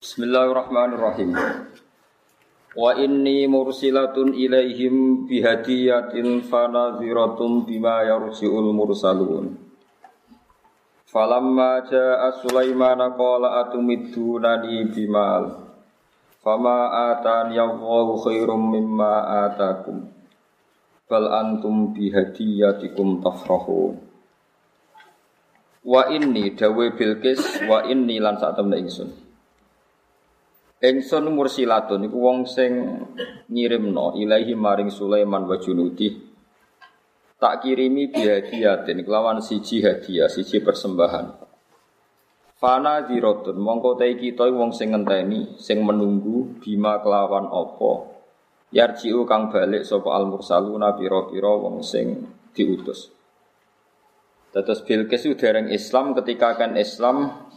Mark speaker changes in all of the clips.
Speaker 1: Bismillahirrahmanirrahim. Wa inni mursilatun ilaihim bihadiyatin fanadhiratun bima yarji'ul mursalun. Falamma ja'a Sulaiman qala atumiddunani bimal. Fama atani Allahu khairum mimma atakum. Bal antum bihadiyatikum tafrahun. Wa inni dawe Bilqis wa inni lan sak temne. Engson mursilatun iku wong sing ngirimno ilahi maring Sulaiman wa junudi. Tak kirimi bihadiyatin kelawan siji hadiah, siji persembahan. Fana dirotun mongko te kita wong sing ngenteni, sing menunggu bima kelawan apa. Yarjiu kang balik sapa al mursaluna pira-pira wong sing diutus. Tetes Bilqis dereng Islam ketika kan Islam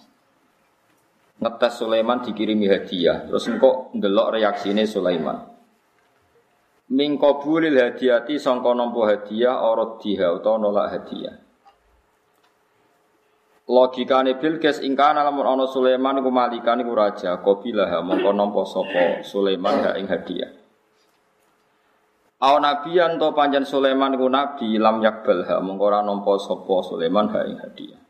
Speaker 1: ngetes Sulaiman dikirimi hadiah. Terus engkau ndelok reaksine Sulaiman. Min qabulil hadiyati sangka nampa hadiah ora diha utawa nolak hadiah. Logikane Bilqis ingkana lamun ana Sulaiman iku malikan iku raja, qabilah mongko nampa sapa Sulaiman ha ing hadiah. Aw nabiyan to panjen Sulaiman iku nabi lam yakbal ha mongko ora nampa sapa Sulaiman ha ing hadiah.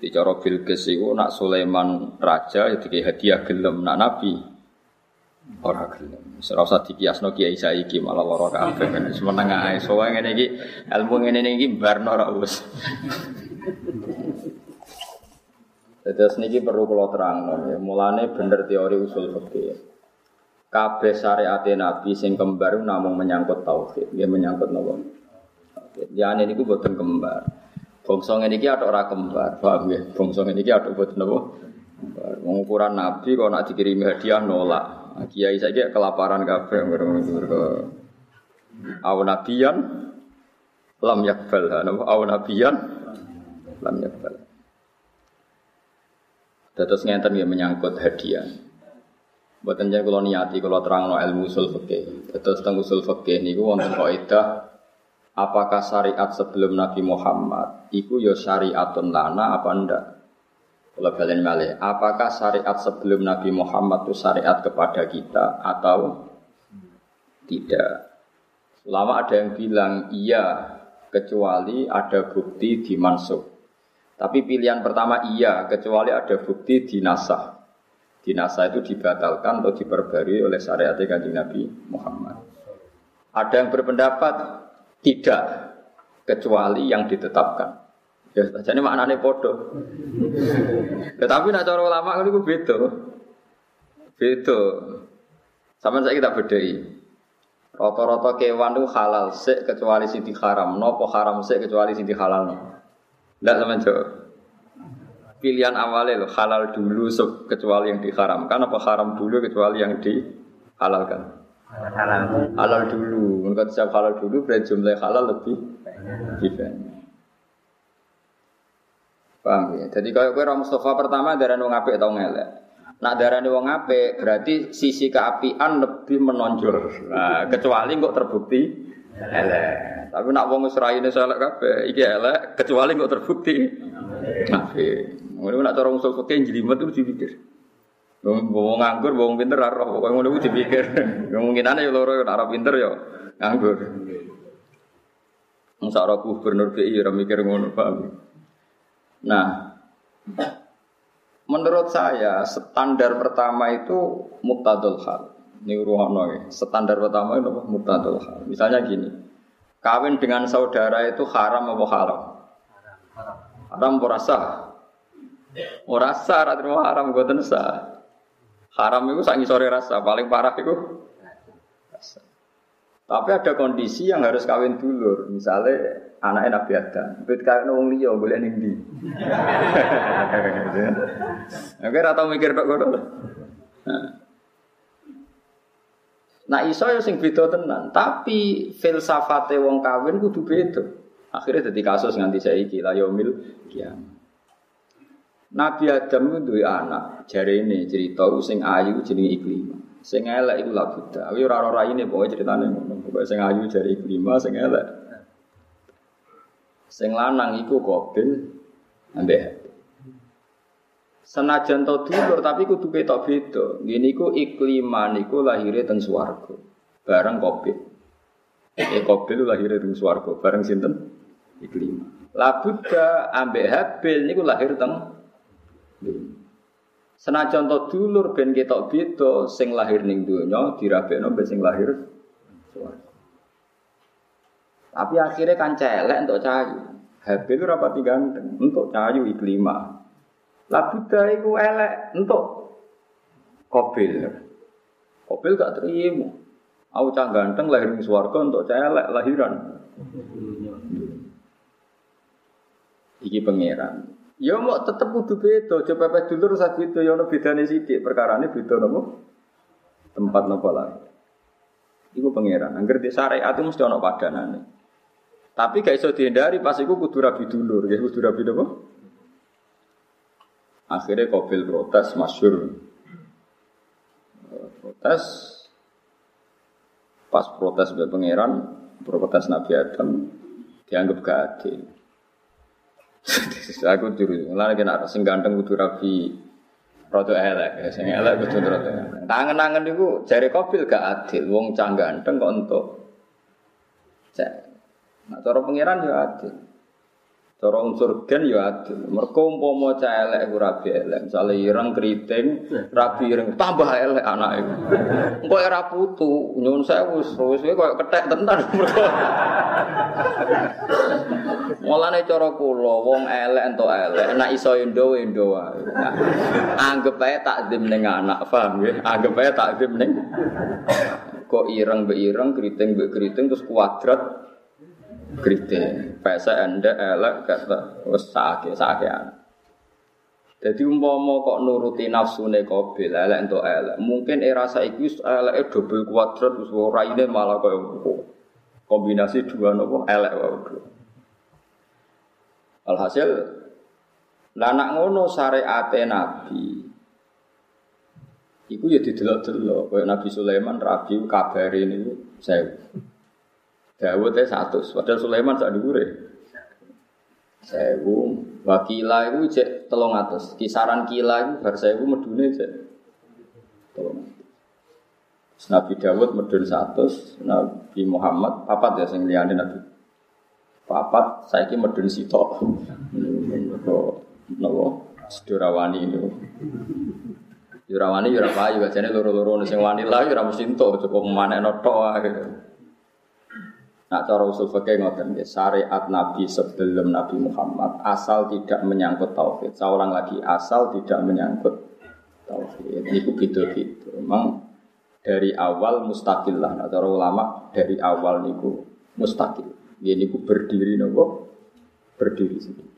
Speaker 1: Jadi cara Bilqis itu nak Sulaiman raja itu ya hadiah gelem nak nabi ora gelem. Ora usah dikiasno kiai saiki malah lara kabeh kan wis meneng ae. Soale ngene iki ilmu ngene iki barno ora wis. Terus niki perlu kalau terang, ya. mulane bener teori usul fikih. Kabeh syariat Nabi sing kembar namung menyangkut tauhid, dia menyangkut nopo. Ya ini niku boten kembar. Bangsa ngene iki ada ora kembar, paham ya? Bangsa ngene iki ada boten napa? Mengukuran Nabi kok nak dikirimi hadiah nolak. Nah, kiai saja kelaparan kabeh mergo Aw nabiyan lam yakbal, napa aw nabiyan lam yakbal. Terus ngenten ya menyangkut hadiah. Buatan jangan kalau niati kalau terang no ilmu usul fikih. Terus tentang usul fikih niku wonten kaidah apakah syariat sebelum Nabi Muhammad itu ya syariatun lana apa ndak? Kalau kalian malih, apakah syariat sebelum Nabi Muhammad itu syariat kepada kita atau tidak? Lama ada yang bilang iya, kecuali ada bukti di. Tapi pilihan pertama iya, kecuali ada bukti di nasah. Di nasah itu dibatalkan atau diperbarui oleh syariat kanjeng Nabi Muhammad. Ada yang berpendapat tidak kecuali yang ditetapkan. Ya, jadi maknanya podo. Tetapi nak cara ulama itu beda. Beda. Sama saya kita bedai. Rata-rata kewan itu halal sik kecuali sing haram. Nopo haram sik kecuali sing halal. Tidak sama jawab. Pilihan awalnya loh halal dulu kecuali yang diharamkan apa haram dulu kecuali yang dihalalkan.
Speaker 2: Halal
Speaker 1: halal dulu. Menurut siap halal dulu berarti jumlah halal lebih banyak. Paham ya? Jadi kalau kue Mustafa pertama darah wong apik atau ngelek. Nak darah wong apik berarti sisi keapian lebih menonjol. Nah, kecuali kok terbukti elek. Tapi nak wong Israel ini elek kabeh, iki elek kecuali kok terbukti apik. Ngono nak cara musuh fakir jelimet itu dipikir. Wong nganggur, wong pinter ora roh, pokoke ngono kuwi dipikir. Kemungkinane ya loro ora pinter ya nganggur. Wong sak gubernur BI ora mikir ngono, paham. Nah, menurut saya standar pertama itu muktadul hal. Ini ruhono ya. Standar pertama itu apa? Muktadul hal. Misalnya gini, kawin dengan saudara itu haram apa halal? Haram. Haram ora sah. Ora sah, haram gue sah. Haram itu sangi sore rasa, paling parah itu. Tapi ada kondisi yang harus kawin dulu. Misalnya anak Nabi Adam, bet kawin wong liya boleh ning. Oke, rata mikir kok ngono. Nah, iso ya sing beda tenan, tapi filsafate wong kawin kudu beda. Akhirnya jadi kasus nganti saiki la yaumil kiamat. Nabi Adam itu anak, jari ini cerita sing ayu jenenge Iklimah. Sing elek iku la Buddha. Kuwi ora ora ini pokoke ceritane ngono. Pokoke sing ayu jari Iklimah, sing elek. Sing lanang iku Qabil ambek Senajan to dulur tapi kudu ketok beda. Ngene iku ikliman iku lahire teng swarga. Bareng Qabil. Eh Qabil lahire teng swarga bareng sinten? Ikliman. Labuda ambek Habil niku lahir teng Senajan to dulur ben ketok beda sing lahir ning donya dirabekno ben sing lahir. Tapi akhirnya kan celek untuk cahayu. Habil rapati ganteng untuk cahayu iklima. Lah itu elek untuk Kobil. Kobil gak terima. Aku cah ganteng lahir di swarga untuk cah elek lahiran. Iki pangeran. Ya mau tetep kudu beda, coba pepes dulur sak beda ya ono bedane sithik, perkarane beda nopo? Tempat nopo lah. Iku pangeran. Angger di syariat itu mesti ono padanane. Tapi gak iso dihindari pas iku kudu rabi dulur, ya kudu rabi nopo? Akhirnya Kobil protes, masyur. Protes, pas protes oleh pangeran, protes Nabi Adam, dianggap gak adil. Aku dulu, lalu kena sing ganteng kudu rabi rodo elek, ya, sing elek kudu elek. Tangan-tangan itu jari Kobil gak adil, wong cang ganteng kok untuk cek. Nah, cara pangeran ya adil. Cara unsur gen ya adil. Mergo umpama cah elek rabi elek, misale ireng keriting, rabi ireng tambah elek anak iku. Engko ora putu, nyuwun sewu wis koyo kethek tenan mergo. Mulane cara kula wong elek entuk elek, nek iso endo endo wae. Anggep ae takdim ning anak, paham ya? Anggep ae takdim ning kok ireng be ireng, keriting be keriting terus kuadrat kriting. Pese ende elek kata wis sakit sakean. Jadi umpama kok nuruti nafsune Qabil elek entuk elek. Mungkin era saiki wis eleke double kuadrat wis raine malah koyo kombinasi dua nopo elek wae. Alhasil lah nak ngono syariate Nabi Iku ya didelok-delok, kayak Nabi Sulaiman rabi kabare niku saya Dawud teh satu, padahal Sulaiman sak dhuwure. Sewu, wakila itu cek telung atas. Kisaran kila itu bar sewu medune cek telung atas. Nabi Dawud medun satu, Nabi Muhammad papat ya sing liyane Nabi. Papat saiki medun sitok. Nopo? Sedorawani itu. Yurawani yura payu, jane loro-loro sing wani lah yura mesti entuk cukup manekno tok gitu. Nah cara usul fikih ngoten ya, syariat Nabi sebelum Nabi Muhammad asal tidak menyangkut tauhid. Saya ulang lagi, asal tidak menyangkut tauhid. Ini begitu gitu. Memang dari awal mustakil lah. Nah, cara ulama dari awal niku mustakil. Ini niku berdiri nopo berdiri sendiri.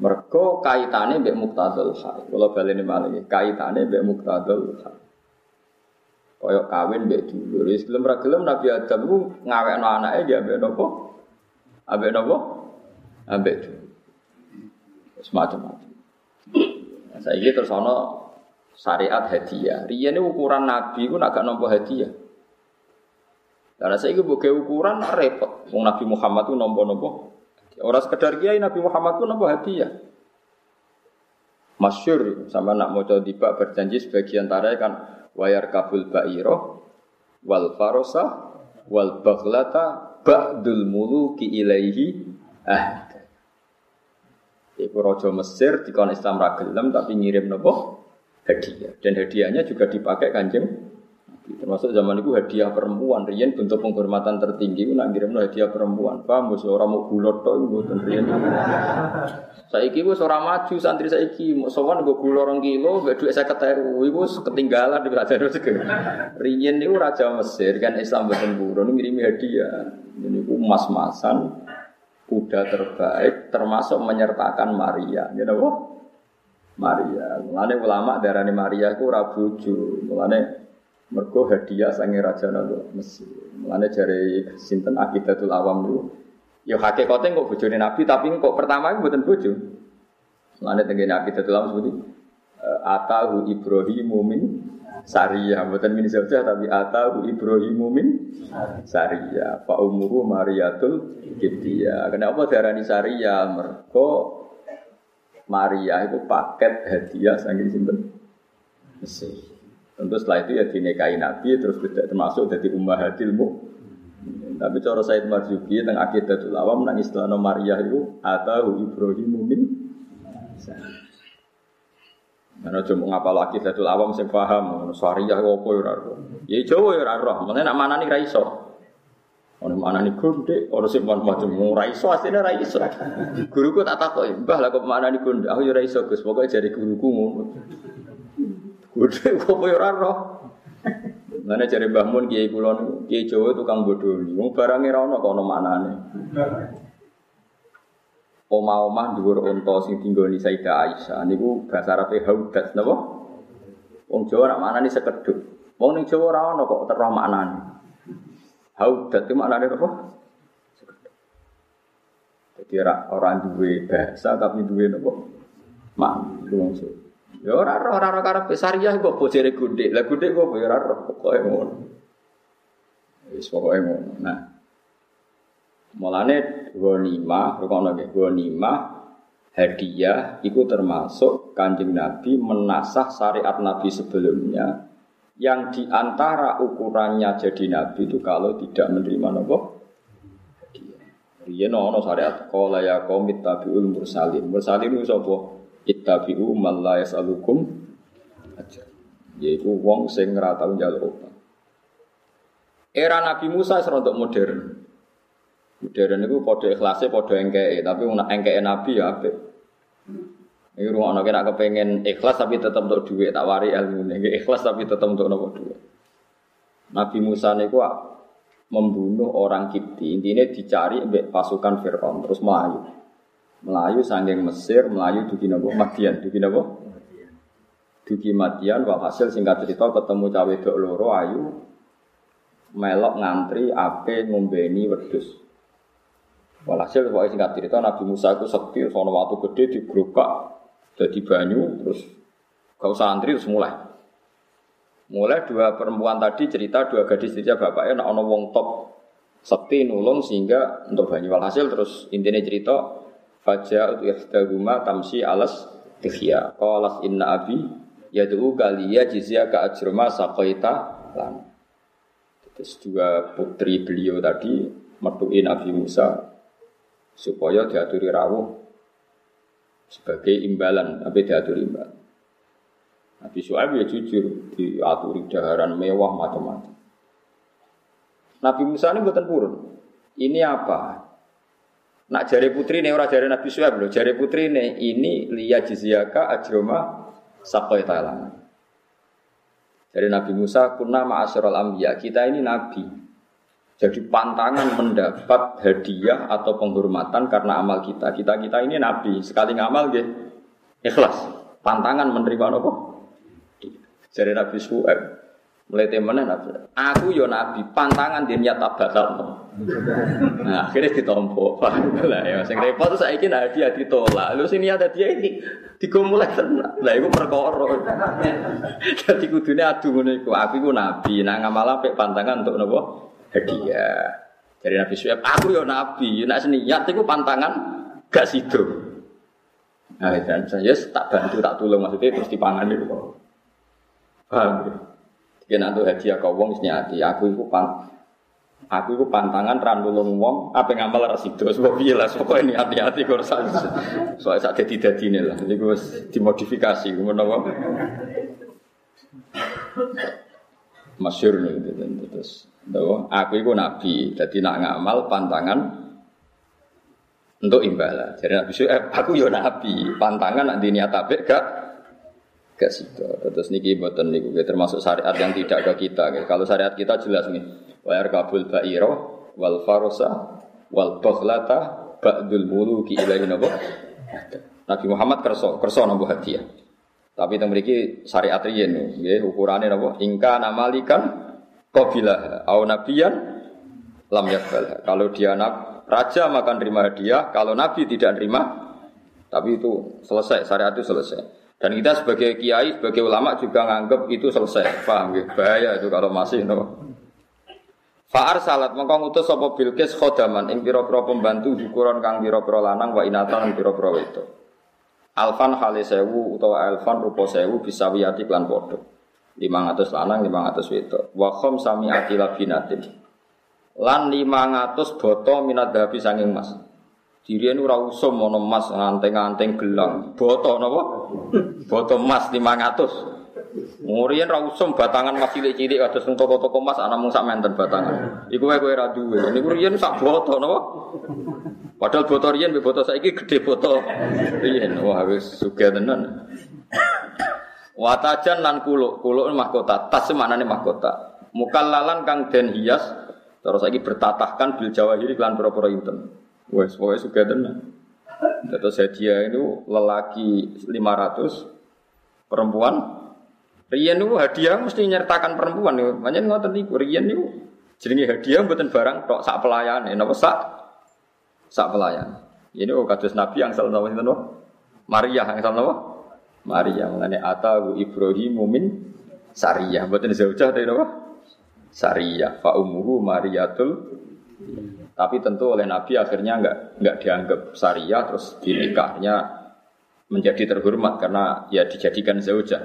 Speaker 1: Mereka kaitannya mbek muktadul hal. Kalau balik ini malah kaitannya mbek muktadul hal. Koyok kawin mbek dulur. Wis gelem ra Nabi Adam ku ngawekno anake dia mbek nopo? Ambek nopo? Ambek dulur. Semacam-macam. Nah, saya terus ono syariat hadiah. Riyen ukuran Nabi ku nak nampa hadiah. Karena saya itu bukan ukuran repot. Wong Nabi Muhammad itu nompo-nompo. Orang sekedar kiai Nabi Muhammad itu nompo hadiah. Masyur sama nak mau coba berjanji sebagian antara kan wayar kabul ba'iro wal farosa wal baghlata ba'dul muluki ilaihi ah Iku rojo Mesir di Islam ragelam tapi ngirim nopo hadiah dan hadiahnya juga dipakai kanjeng termasuk zaman itu hadiah perempuan. Rian bentuk penghormatan tertinggi nak ngirim hadiah perempuan. Paham bos? Orang mau gulot toh rian. Saiki wis ora maju santri saiki. Mau sowan gue gulot orang kilo duit saya keteru ibu ketinggalan di kerajaan rezeki rian itu raja Mesir kan Islam buatan buron ngirimi hadiah. Ini gue mas-masan kuda terbaik termasuk menyertakan Maria. You know? Maria. Mulane ulama darani Maria ku ora bojo. Mulane Mergo hadiah sange raja nabi Mesir. Mulane jari sinten akidatul awam dulu. Ya hakikate kok bojone Nabi tapi kok pertama itu mboten bojo. Mulane tengene akidatul awam seperti eh, atahu Ibrahimu min Saria, bukan min saja tapi atahu Ibrahimu min Saria. Fa umuru Mariatul Kibtiyah. Kenapa darani Saria? Mergo Maria itu paket hadiah saking sinten Mesir. Tentu setelah itu ya dinikahi Nabi terus tidak termasuk jadi ummahatil Tapi cara Said Marzuki tentang akidatul awam nang istilah Maria itu atau Ibrahim min Karena cuma ngapal lagi datul awam sing paham, syariah apa ya ora Ya Jawa ya ora roh, mene nak manani ra iso. Ono mana nih gonde, ono mon macam ora iso asline ra iso. Guruku tak takoki, "Mbah lah kok mana nih gonde?" Aku ya ra iso, Gus. Guruku ngono. Gonde kok ora roh. Mana cari Mbah Mun Kiai kula niku, Kiai Jawa tukang bodoni. Wong barange ra ono kok ono maknane. Oma-oma dhuwur unta sing dinggoni Sayyidah Aisyah niku bahasa Arabe haudat napa? Wong Jawa nak maknane sekedhuk. Wong ning Jawa ora ono kok terus maknane. Haudat itu maknanya apa? Jadi orang duwe bahasa tapi duwe apa? Mak, langsung. Ya ora ora ora ora karep syariah kok bojere gede. Lah gede kok ya ora ora pokoke ngono. Wis pokoke ngono. Nah. Mulane ghanimah, rukono nggih, ghanimah hadiah itu termasuk kanjeng Nabi menasah syariat Nabi sebelumnya yang di antara ukurannya jadi nabi itu kalau tidak menerima nopo dia nono syariat kola ya kaum ittabiul mursalin mursalin itu sapa ittabiu man la yasalukum aja yaitu wong sing ora tau njaluk era Nabi Musa serontok modern. Modern itu podo ikhlasnya podo engkei tapi engkei Nabi ya apik. Ini rumah anak nak kepengen ikhlas tapi tetap untuk duit tak wari ilmu ini ikhlas tapi tetap untuk nopo duit. Nabi Musa niku membunuh orang Kipti intinya dicari pasukan Fir'aun terus melayu melayu sanggeng Mesir melayu dugi nopo Madian dugi nopo dugi Madian walhasil singkat cerita ketemu cawe dok loro ayu melok ngantri ape ngombeni wedus walhasil pokoknya singkat cerita Nabi Musa itu sekti sono waktu gede digerukak jadi banyu terus kau santri terus mulai. Mulai dua perempuan tadi cerita dua gadis cerita bapaknya nak ono wong top sekti nulung sehingga untuk banyu. Walhasil terus intinya cerita faja ihdahuma tamsi alas tikhya qalas inna abi yad'u kaliya jizya ka ajrama saqaita lan terus dua putri beliau tadi metuin Nabi Musa supaya diaturi rawuh sebagai imbalan, tapi diatur imbalan. Nabi Shu'aib ya jujur diaturi daharan mewah macam-macam. Nabi Musa ini buatan purun. Ini apa? Nak jari putri ini orang jari Nabi Shu'aib loh. Jari putri ini ini liya jizyaka ajroma sakoy talang. Dari Nabi Musa kunna ma'asyiral anbiya. Kita ini nabi. Jadi pantangan mendapat hadiah atau penghormatan karena amal kita. Kita kita ini nabi, sekali ngamal gitu. Ikhlas. Pantangan menerima apa? Jadi Nabi Suhaib mulai temenan nabi. Aku yo nabi, pantangan dia nyata batal. Nah akhirnya ditompo. Lah ya, sing repot saya ingin hadiah ditolak. Lu sini ada dia ini digomulai tenang. Lah itu perkara. Jadi kudunya adu ngono Aku iku nabi, nah ngamal apik pantangan untuk nopo? hadiah. Dari Nabi Suhaib, aku yo Nabi, nak seniat itu pantangan gak sido. Nah, dan saya tak bantu, tak tolong maksudnya terus dipangan itu. Paham ya? Nanti hadiah kau wong hati, aku itu aku itu pantangan randulung wong, apa ngamal rasido, sebab iya lah, pokoknya ini hati-hati kau rasa, soalnya saat tidak ini lah, jadi gue dimodifikasi, gue mau masyur nih, terus. Tuh, aku itu nabi, jadi nak ngamal pantangan untuk imbalan. Jadi nabi eh, aku yo nabi, pantangan nanti niat gak gak situ. Terus niki buatan niku termasuk syariat yang tidak ke kita. Kalau syariat kita jelas nih, wa kabul ba'iro wal farosa wal baghlata ba'dul muluki ilahi nabo. Nabi Muhammad kerso kerso nabo hadiah. Tapi yang memiliki syariat riyen nggih ukurannya nabo ingka namalikan Qabilah au nabiyan lam yakbal. Kalau dia nab, raja makan terima hadiah, kalau nabi tidak terima tapi itu selesai, syariat itu selesai. Dan kita sebagai kiai, sebagai ulama juga nganggap itu selesai. Paham ya? Bahaya itu kalau masih no. Fa'ar salat mengkong ngutus sapa Bilqis khodaman ing pira-pira pembantu ukuran kang pira-pira lanang wa inatan pira-pira wedok. Alfan hale sewu utawa alfan rupa sewu bisa wiyati klan padha. 500 lanang 500 wedok. Wa sami ati labinatin. Lan 500 boto minat dahabi sanging mas. Dirian ora usum ana emas nganteng-nganteng gelang. Boto napa? Boto emas 500. Murian ra usum batangan mas cilik-cilik kados nang toko-toko emas ana mung sak menten batangan. Iku wae kowe ra duwe. Niku riyen sak boto napa? Padahal boto riyen mbek boto saiki gede boto. Riyen wah wis sugih tenan. Watajan lan kuluk, kuluk mahkota, tas maknane mahkota. Mukallalan kang den hias terus lagi bertatahkan bil jawahiri klan pura-pura inten. Wes pokoke suka tenan. Terus hadiah itu lelaki 500 perempuan Rian itu hadiah mesti nyertakan perempuan. Banyak ngotot niku Rian itu jenenge hadiah buatan barang tok sak pelayan. Napa sak sak pelayan. Ini oh kados Nabi yang salah itu Maria yang salah Maria mengenai atahu Ibrahim min Sariyah. Buatan zaujah dari apa? Sariyah. Fa umuhu Mariatul. Tapi tentu oleh Nabi akhirnya enggak enggak dianggap Sariyah terus dinikahnya menjadi terhormat karena ya dijadikan zaujah.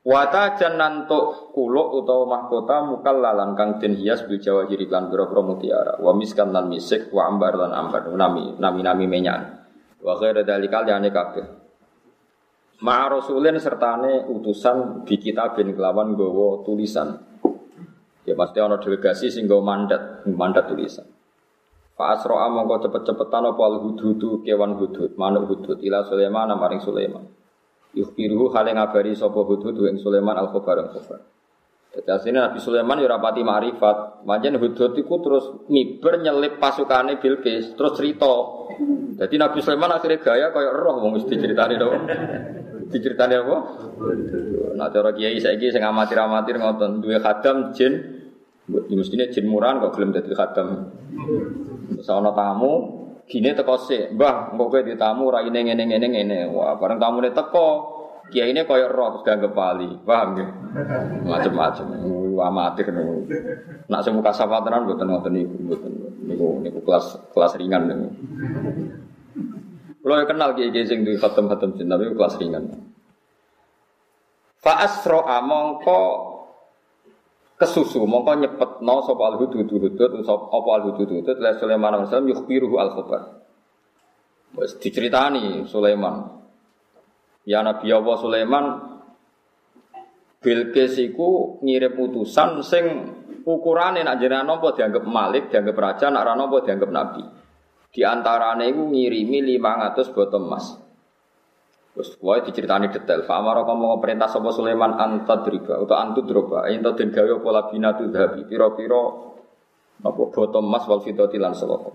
Speaker 1: Wata jananto kuluk utawa mahkota mukal lalan kang den hias bil jawa jiri lan biro mutiara wa miskan lan misik wa ambar lan ambar nami nami nami menyan wa ghaira dalikal yani kabeh Ma rasulin sertane utusan di kitabin kelawan gowo tulisan. Ya pasti ana delegasi sing go mandat, mandat tulisan. Fa asra mongko cepet-cepetan apa al hudhudu kewan hudhud, manuk hudhud ila Sulaiman maring Sulaiman. Yukhbiruhu hale ngabari sapa hudhud ing Sulaiman al khabar al khabar. Jadi aslinya Nabi Sulaiman ya rapati ma'rifat. Manjen hudhud iku terus miber nyelip pasukane Bilqis, terus cerita. Jadi Nabi Sulaiman akhirnya gaya kayak roh wong mesti ceritane to diceritani apa? Nah cara kiai saiki sing amatir-amatir ngoten duwe khadam jin ya mestine jin murahan kok gelem dadi khadam. Sono tamu gini teko sik, Mbah, engko kowe ditamu raine ngene ngene ngene. Wah, bareng tamune teko, kiai ini koyo roh terus dianggap wali, paham ya? Macem-macem, amatir niku. Nak muka sapatanan mboten ngoten niku, mboten niku niku kelas kelas ringan niku. Kalau kenal kiai kiai sing di khatam khatam jin tapi kelas ringan. Fa asro mongko kesusu mongko nyepet no sop al hudud hudud apa al hudud hudud la Sulaiman alaihi salam yukhbiruhu al khabar. Wes diceritani Sulaiman. Ya Nabi Allah Sulaiman Bilqis iku ngirim utusan sing ukurane nak jenengan nopo dianggap malik, dianggap raja, nak ra nopo dianggap nabi. Di antarane iku ngirimi 500 botol emas. Terus wae diceritani detail. Fa amara kamu perintah sapa Sulaiman antadriba atau antudroba ento den gawe apa labinatu dhabi pira-pira apa botol emas wal fidati lan salata.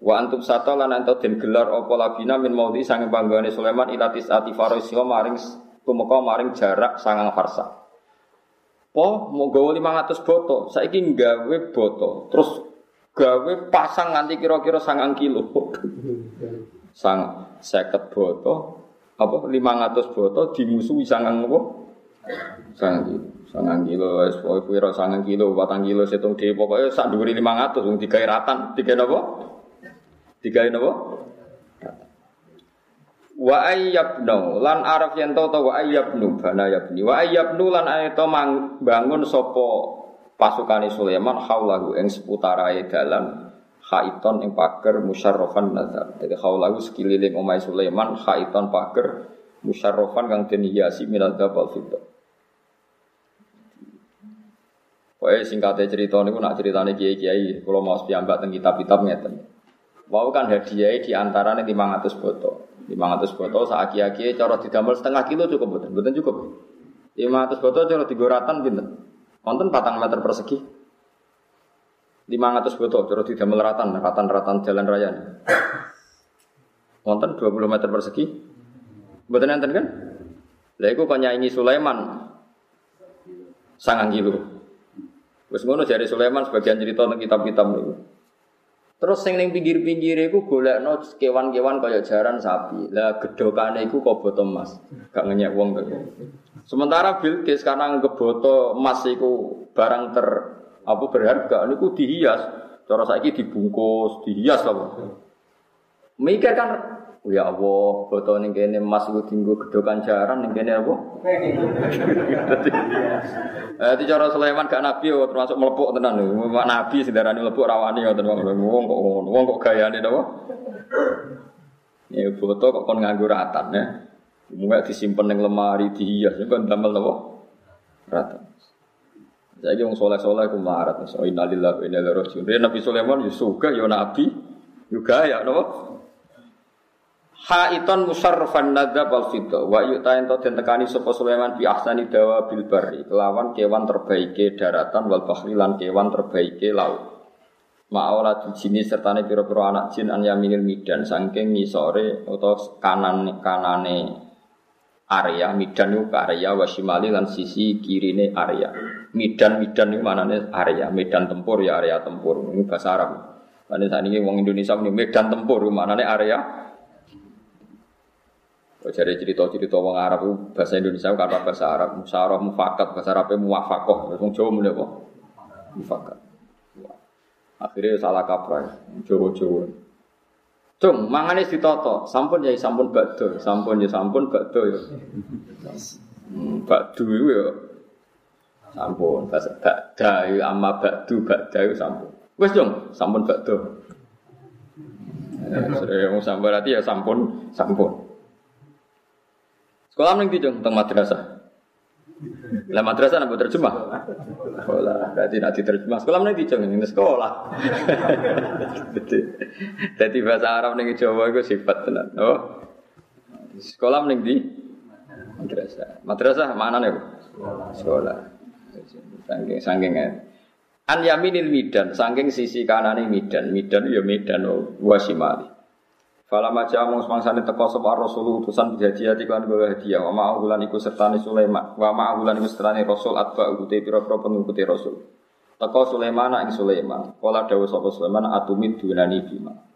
Speaker 1: Wa antum sata lan ento den gelar apa labina min maudi sange panggone Sulaiman ilatis ati farisiha maring tumeka maring jarak sangang farsa. Po mau gawe 500 boto, saiki gawe boto. Terus gawe pasang nganti kira-kira sangang kilo. Sang seket boto, apa lima ratus boto dimusuhi sangang apa? Sangang kilo. Sangang kilo, es pokoknya kira sangang kilo, batang kilo, setung di pokoknya sak duri lima ratus, tiga ratan, tiga apa? Tiga apa? Wa ayyabnu lan araf yen to wa ayyabnu bana yabni wa ayyabnu lan ayata bangun sapa pasukane Sulaiman haulahu ing seputarae dalan khaiton ing pager musyarrafan nazar. Jadi haulahu sekeliling omai Sulaiman khaiton pager musyarrafan kang den hiasi minal dabal fidda. Pokoknya singkatnya cerita ini, nak ceritanya kiai-kiai, kalau mau sepiambak tentang kitab-kitab ngeten. Wau kan hadiah di antara nih 500 botol. 500 botol saat kiai-kiai cara didamel setengah kilo cukup betul, betul cukup. 500 botol cara digoratan pinter. Wonten patang meter persegi. 500 botol, terus tidak meleratan, ratan-ratan jalan raya. Wonten 20 meter persegi. Betul enten kan? Lah iku kok nyanyi Sulaiman sangang kilo. Wis ngono jari Sulaiman sebagian cerita tentang kitab-kitab niku. Terus sing ning pinggir-pinggir iku golekno kewan-kewan kaya jaran sapi. Lah gedhokane iku kok boto emas. Gak ngenyek wong kok. Sementara Bilqis karena ngeboto emas iku barang ter apa berharga niku dihias. Cara saiki dibungkus, dihias apa. Mikir kan Ya Allah, foto ning kene emas iku tinggu gedokan jaran ning kene apa? Eh cara Sulaiman gak nabi yo termasuk mlepuk tenan lho. Nabi sing darani mlepuk rawani ngoten wong kok ngono. Wong kok gayane napa? Ya foto kok kon nganggo ratan ya. Mungkin disimpan ning lemari dihias kan damel napa? Ratan. Jadi wong soleh-soleh ku marat. So innalillahi wa inna ilaihi raji'un. Nabi Sulaiman yo suka yo nabi juga ya napa? Haiton musarrafan nadzab wal fidda wa yu'ta ento den tekani sapa Sulaiman bi ahsani dawa bil barri kelawan kewan terbaike daratan wal bahri lan kewan terbaike laut. Ma'aula jini sertane pira-pira anak jin an yaminil midan saking ngisore utawa kanan kanane area midan itu area wasimali lan sisi kirine area. Midan midan itu manane area, medan tempur ya area tempur. Ini bahasa Arab. Lan saat ini wong Indonesia ini medan tempur manane area jadi cerita-cerita wong Arab bahasa Indonesia kata bahasa Arab, musyawarah mufakat, bahasa Arabnya muwafakoh, wong Jawa mulai apa? Mufakat. Akhirnya salah kaprah, Jawa-Jawa. Cung, mangane ditoto, sampun ya sampun bakdo, sampun ya sampun bakdo ya. Hmm, bakdo itu ya sampun, bahasa bakda ya amma bakdo, bakda ya sampun. Wes dong, sampun bakdo. Eh, sudah yang sampun berarti ya sampun, sampun. Sekolah ning ndi, Teng madrasah. Lah madrasah napa terjemah? Sekolah, berarti nak diterjemah. Sekolah ning ndi, Ini sekolah. Jadi bahasa Arab ning Jawa iku sifat tenan. Oh. Sekolah ning ndi? Madrasah. Madrasah mana nih? Sekolah. Saking saking An yaminil midan, saking sisi kanan midan, midan ya midan wasimali. Fala maja mung semangsane teko sapa Rasul utusan hadiah iklan gawe hadiah wa ma'ahulan iku sertane Sulaiman wa ma'ahulan iku sertane Rasul atba ute pira-pira pengikuti Rasul. Teko Sulaiman ing Sulaiman. Kala dawuh sapa Sulaiman atumid dunani bima.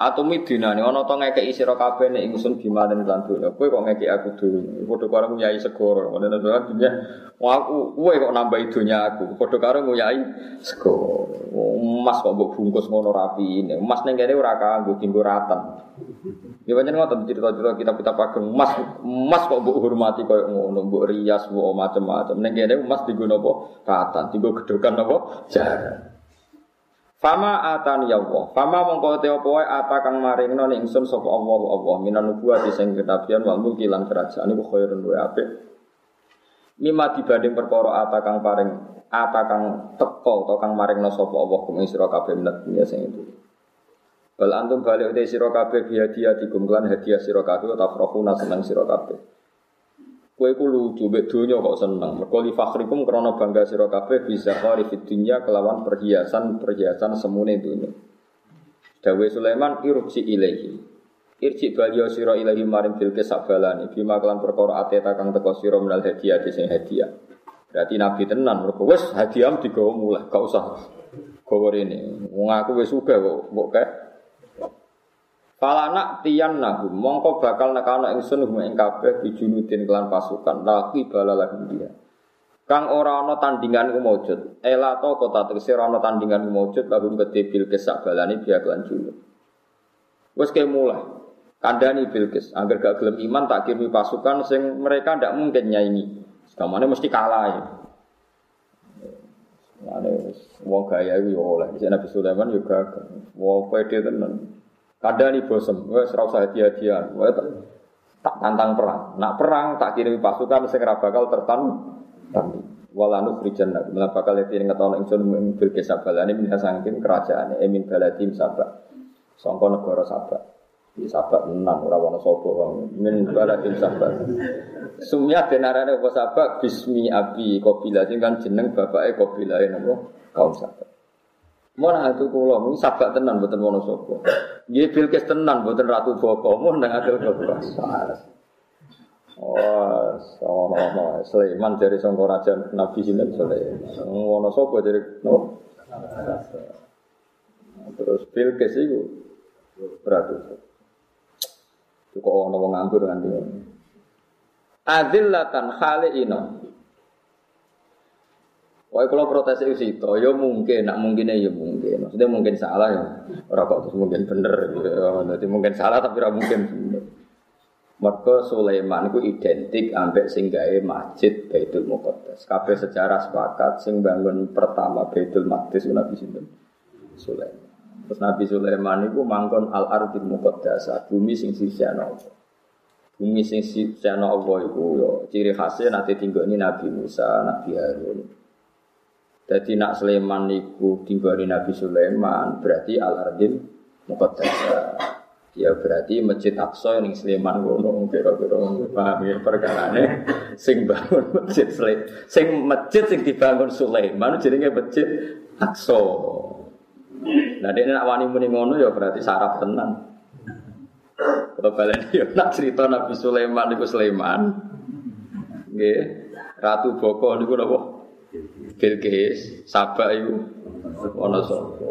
Speaker 1: Atumi dinane ana to ngekeki sira kabeh nek ingsun gimanen lan donya. Kowe kok ngekeki aku donya. Padha karo nguyai segoro. Ngono to dunya. Aku kowe kok nambahi donya aku. Padha karo nguyai segoro. Emas kok mbok bungkus ngono rapi. Emas ning kene ora kanggo dinggo ratan. Ya pancen ngoten cerita-cerita kitab-kitab ageng emas emas kok mbok hormati koyo ngono, mbok rias, mbok macam-macam. Ning kene emas dienggo napa? Ratan, dienggo gedokan napa? Jaran. Fama atani ya Allah. Fama mongko te apa ata kang maringno ning ingsun sapa Allah Allah minan nubuwati sing kenabian wal mulki lan kerajaan iku khairun wa apik. Mima dibanding perkara ata kang paring ata kang teko utawa kang maringno sapa Allah kum sira kabeh minat dunya sing itu. Bal antum balik uti sira kabeh bihadiah digumlan hadiah sira kabeh utawa seneng sira kabeh. Kue ku lucu, mbek donya kok seneng. Mergo li fakhrikum krana bangga sira kabeh bisa khari fid dunya kelawan perhiasan-perhiasan semune dunya. Dawe Sulaiman irupsi ilahi. Irji baliyo sira ilahi maring Bilqis sabalani bima kelan perkara ateta kang teko sira menal hadiah sing hadiah. Berarti nabi tenan mergo wis hadiah digawa mulai, gak usah gawa rene. Wong aku wis sugih kok mbok kae Falana tiyan nahu, mongko bakal nekano ingsun hum ing kabeh bijunudin kelan pasukan, laki balalah dia. Kang ora ana tandingan ku maujud. Ela to kota tegese ora ana tandingan ku maujud lagu gede Bilqis sak balane biak lan juluk. Wes ke mulai. Kandani Bilqis, agar gak gelem iman tak kirimi pasukan sing mereka ndak mungkin nyaingi. Sekamane mesti kalah ya. Ane wong gaya iki oleh. Nabi Sulaiman juga wong pede tenan. Kadang nih bosem, wes serau hadiah-hadiah, tak tantang perang. Nak perang tak kirim pasukan segera bakal tertan. Tapi walanu krijan nak malah bakal yang ngetahui ingsun bil kesabal ini minha sangkin kerajaan emin baladim sabak songko negara sabak di sabak enam ora wono sopo min baladim sabak sumya denarane apa sabak bismi abi kopila kan jeneng bapake kopila napa? Kaum sabak Mana itu kulo, mungkin sabak tenan buatan wono sopo. Dia bilkes tenan buatan ratu boko, mau nang adil. Wah, sama sama Sulaiman dari songko raja Nabi Sinan Sulaiman. Wono sopo dari no. Terus bilkes itu ratu. Kok ono wong nganggur nanti. Adillatan khali Wah kalau protes itu sih, ya mungkin, nak mungkinnya ya mungkin. Maksudnya mungkin salah ya. Ora kok mungkin bener. Jadi mungkin salah tapi ora mungkin bener. Mergo Sulaiman itu identik ambek sing gawe masjid Baitul Muqaddas. Kabeh sejarah sepakat sing bangun pertama Baitul Maqdis Nabi sinten? Sulaiman. Terus Nabi Sulaiman itu mangkon al ardil muqaddasah, bumi sing sisihna Allah. Bumi sing sisihna Allah iku yo ciri khasnya nanti ini Nabi Musa, Nabi Harun. Jadi nak Sulaiman niku tinggoni Nabi Sulaiman berarti al ardil muqaddasah. Ya berarti Masjid Aqsa yang Sleman ngono kira-kira paham ya perkarane sing bangun masjid Sleman sing masjid sing dibangun Sulaiman jenenge Masjid Aqsa. Nah dia nak wani muni ngono ya berarti sarap tenan. Kalau balen ya nak cerita Nabi Sulaiman niku Sulaiman. Nggih. Ratu Boko niku napa? Bilqis, Sabak iku ana sapa?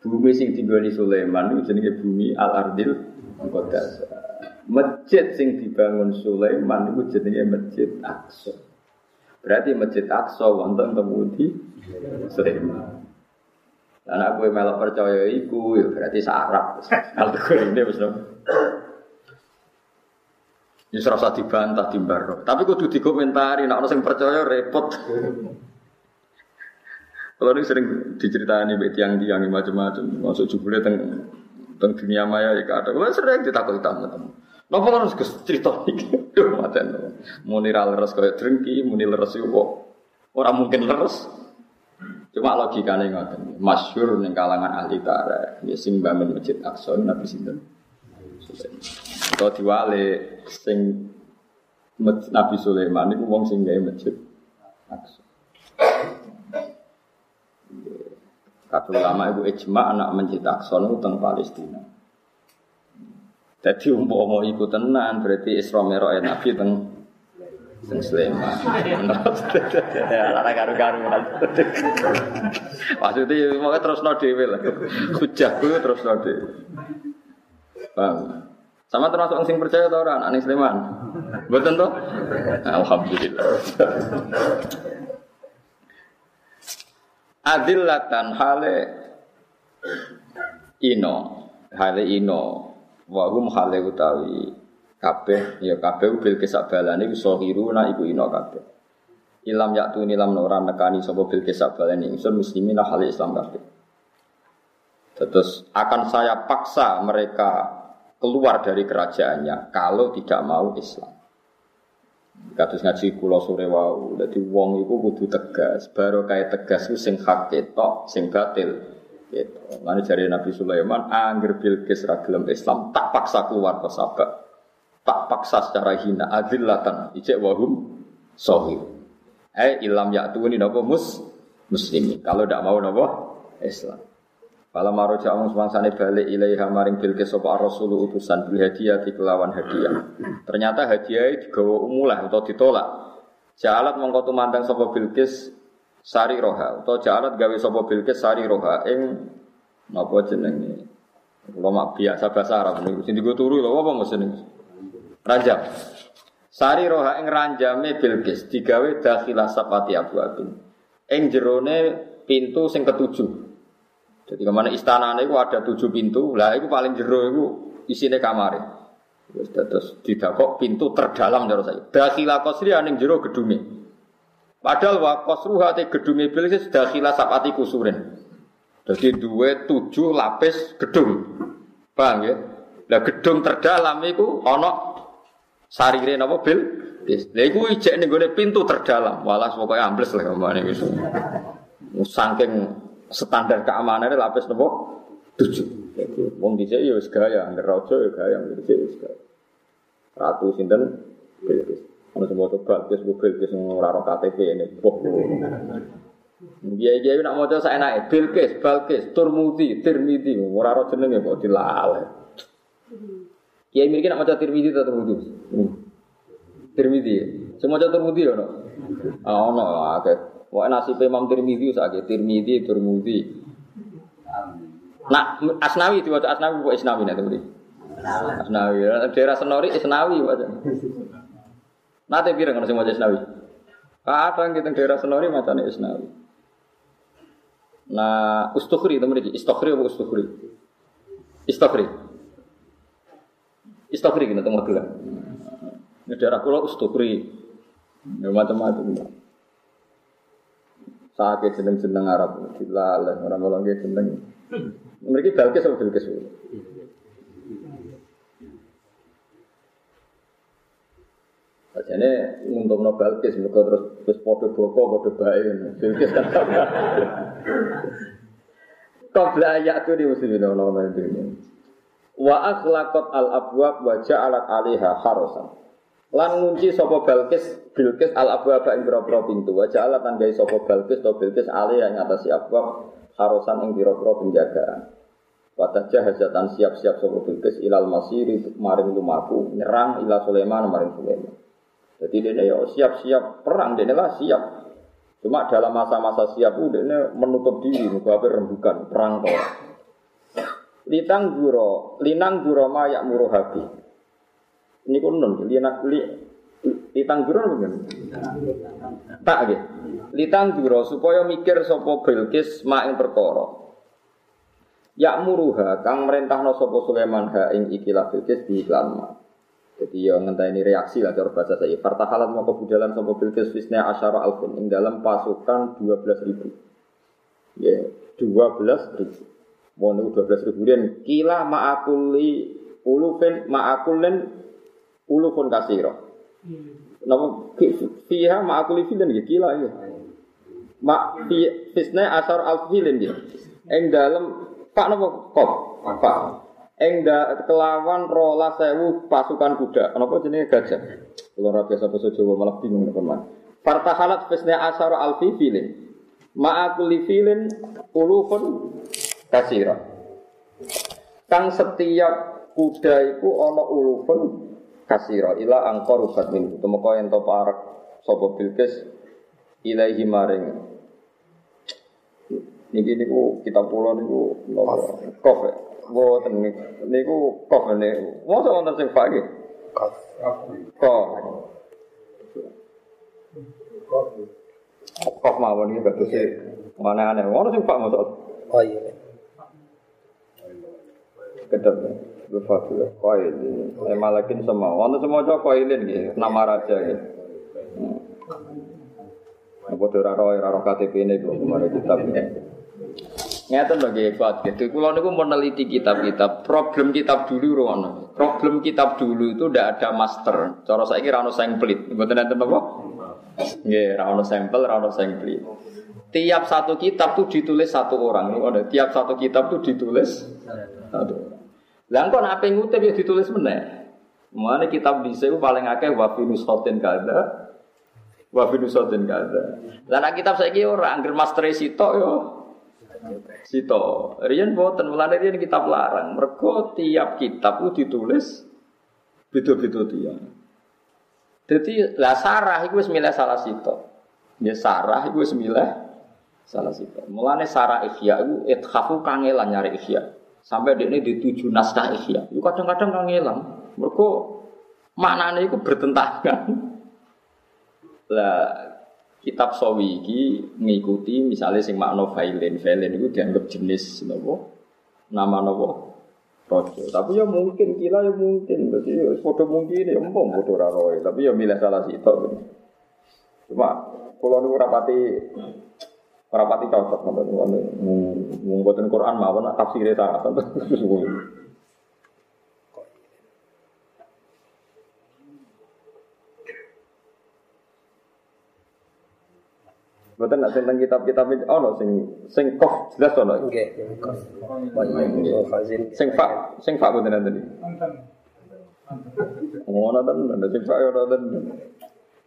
Speaker 1: Bumi sing di Sulaiman itu jenenge bumi Al Ardil Muqaddas. Masjid sing dibangun Sulaiman itu jenenge Masjid Aqsa. Berarti Masjid Aqsa wonten temudi Sulaiman. Anak gue melok percaya iku ya berarti sarap. Kalau ini wis Ya serasa dibantah di baro. Tapi kudu dikomentari, nak orang yang percaya repot. Kalau ini sering diceritani bek tiang-tiang macam-macam, masuk jubule teng teng dunia maya ya ada. Kalau sering ditakut teman-teman. Napa harus cerita iki? Duh maten. Muni ra leres kaya drengki, muni leres yo kok ora mungkin leres. Cuma logikane ngoten. Masyhur ning kalangan ahli tarikh, ya sing bangun Masjid Aqsa Nabi sinten? Atau diwale sing Nabi Sulaiman niku wong sing gawe masjid Aqsa. Kabeh ulama ibu ijma anak mencetak sono teng Palestina. Jadi umpama iku tenan berarti Isra Mi'raj Nabi teng teng Sleman. Lara karu-karu. Maksudnya mau terus no dewe lah. Hujah terus no. Paham? Sama termasuk sing percaya tau orang anak Sleman. Betul toh? Alhamdulillah. adillatan hale ino. Hale ino. Wahum hale utawi kabeh. Ya kabeh bil kesabalane iso hiruna iku ino kabeh. Ilam yaktu nilam ora nekani sapa bil kesabalane ingsun muslimin hale Islam kabeh. Terus akan saya paksa mereka keluar dari kerajaannya kalau tidak mau Islam Kados ngaji kula sore wau. Dadi wong iku kudu tegas. Baru kayak tegas ku sing hak ketok, sing batil. Gitu. Lalu jari Nabi Sulaiman, angger Bilqis ragilem Islam, tak paksa keluar ke sabak. Tak paksa secara hina, adillatan, ijek wahum, sohir. Eh, ilam yaktuni nopo mus, muslimi. Kalau tidak mau nopo, Islam. Kalau maro jaung semangsane balik ilaiha maring bilqis sapa rasul utusan bil hadiah di kelawan hadiah. Ternyata hadiah digawa umulah atau ditolak. Jalat mongko tumandang sapa bilqis sari roha atau jalat gawe sapa bilqis sari roha ing napa jenenge. Kula mak biasa bahasa Arab niku sing digo turu lho apa niku. Ranjam. Sari roha ing ranjame bilqis digawe dakhilah sapati abu abin. Ing jerone pintu sing ketujuh. Jadi ke mana istana itu ada tujuh pintu, lah itu paling jero itu isinya kamar. Terus tidak kok pintu terdalam jero saya. Dakila kosri aning jero gedungi. Padahal wa kosruha te gedungi bilis dakila sapati kusurin. Jadi dua tujuh lapis gedung. Paham ya? Lah gedung terdalam itu ono sarire napa bil? Lah iku ijek ning pintu terdalam. Walas pokoknya ambles lah ke mana itu. Saking standar keamanannya lapis nopo tujuh. Wong dhisik ya wis gaya, angger raja ya gaya, dhisik wis gaya. Ratu sinten Bilqis. Ono semua coba Bilqis bu Bilqis ora KTP ini. Dia dia nak maca saenake Bilqis, Balqis, Turmudi, Tirmidzi, ora ora jenenge kok dilale. Kiai mirip nak maca Tirmidzi atau Turmudi? Tirmidzi. Semua maca Turmudi ono. Ah ono akeh. Wah nasib Imam Tirmidzi saja Tirmidzi Tirmidzi. Nah Asnawi diwaca Asnawi buat Asnawi nanti beri. Asnawi daerah Senori Asnawi waca. Nanti pirang kalau semua Asnawi. Kadang kita daerah Senori macam Asnawi. Nah, ustukhri itu mriki, istukhri apa ustukhri? Istukhri. Istukhri kena tengok dulu. Ini daerah kula ustukhri. Ya macam-macam. Sakit jeneng-jeneng Arab, dilaleh orang-orang jeneng. Mereka Balkis apa Bilkis? Jadi untuk no Balkis, mereka terus terus podo boko, podo baik. Bilkis kan. Kau belajar tuh di musim ini orang-orang ini. Wa akhlaqat al abwab wa ja'alat alaiha harosan. Lan ngunci sapa Balkis Bilkis al abwab ing pira pintu. Wa ja'alat tan gawe sapa Balkis to Bilkis alaiha ing atase abwab harosan ing pira penjagaan. Wadah jahazatan siap-siap sapa Bilqis ilal masiri maring lumaku nyerang ila Sulaiman maring Sulaiman. Jadi dia ya siap-siap perang dia lah siap. Cuma dalam masa-masa siap dia menutup diri muka rembukan perang kau. Litang juro, linang juro mayak muruh Ini kunon, linang li, litang juro mungkin. Tak gitu. Litang juro supaya mikir sopo Bilqis mak yang perkara. Ya muruha kang merintahno sapa Sulaiman ha ing ikilah Bilqis di iklan jadi ya ini reaksi lah cara bahasa saya. Fartahalat mau kebudalan sama Bilqis Fisna Asyara Alfin ing dalam pasukan 12 ribu. Ya, 12 ribu. Mau dua belas ribu dan kila ma'akuli ulufin ma'akulin ulufun kasiro. Nama fiha ma'akuli filin ya kila ya. Ma fisna asar alfilin ya. Ing dalam pak nama kop pak Eng kelawan rola sewu pasukan kuda. Kenapa jenis gajah? Kalau rapi sapa Jawa malah bingung teman. Fartahalat fisnya asar alfi filin. Ma'akuli filin ulufun kasira. Kang setiap kuda itu ono ulufun kasira. Ila angkor ubat min. Temeka yang to parak sapa Bilqis ilaihi maring Niki niku kita pulau niku kofe. Boten niku kof niku. Mosok wonten sing fak iki. Kof. Kof. Kof mawon iki bagus e. Mana aneh. Ono sing fak mosok. Oh iya. Kedep. Lupa dulu. Koil. Eh malakin semua. Wonten semua cok koilin gitu. Nama raja gitu. Apa ora roh ora KTP ini kok kemarin kitab ini. Ngeten lho nggih kuat gitu. Kula niku meneliti kitab-kitab. Problem kitab dulu rono. Problem kitab dulu itu ndak ada master. Cara saiki ra ono samplet. Mboten enten apa? Nggih, ra ono sampel, ra ono. Tiap satu kitab tuh ditulis satu orang. Tiap satu kitab tuh ditulis satu. Lah kok nek ngutip ya ditulis meneh. Mana kitab di sini paling akeh wa fi nusatin kada. Wa fi nusatin kada. Lah nek kitab saiki ora angger master sitok yo Sito, Rian boten mulane rian kitab larang. Mergo tiap kitab itu ditulis beda-beda dia. Jadi lah sarah itu sembilan salah sito. Ya sarah itu sembilan salah sito. Mulane sarah ikhya itu ithafu kangelan nyari ikhya. Sampai dia ini dituju naskah ikhya. Itu kadang-kadang kangelan. Mergo maknanya itu bertentangan. Lah kitab sawi iki ngikuti misalnya sing makna failin failin itu dianggap jenis nopo? Nama nopo? Rojo. Tapi ya mungkin kila ya mungkin. Berarti ya foto mungkin ya empom foto raroy tapi ya milih salah sih cuma kalau nu rapati rapati cocok nonton mungkin Quran mawon tafsirnya sangat Mboten nak tentang kitab-kitab itu ono sing sing kof jelas ono. Nggih. Sing fak, sing fak mboten nanti. Ngono tenan, sing fak ono tenan.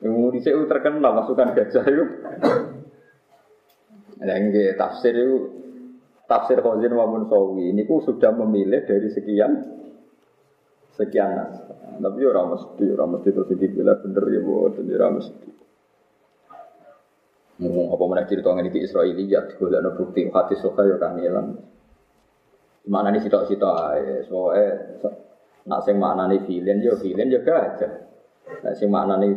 Speaker 1: Yang dhisik terkenal masukan gajah itu. Ada nggih tafsir itu tafsir Khazin maupun Sawi ini ku sudah memilih dari sekian sekian nas. Tapi orang mesti, orang mesti terus dipilih bener ya buat, orang mesti. Ngomong apa mana cerita ngene iki Israiliyat golekno bukti hati suka ya kangelan. Mana nih sitok sitok ae, soe nak sing maknane filin yo filin yo gajah. Nak sing maknane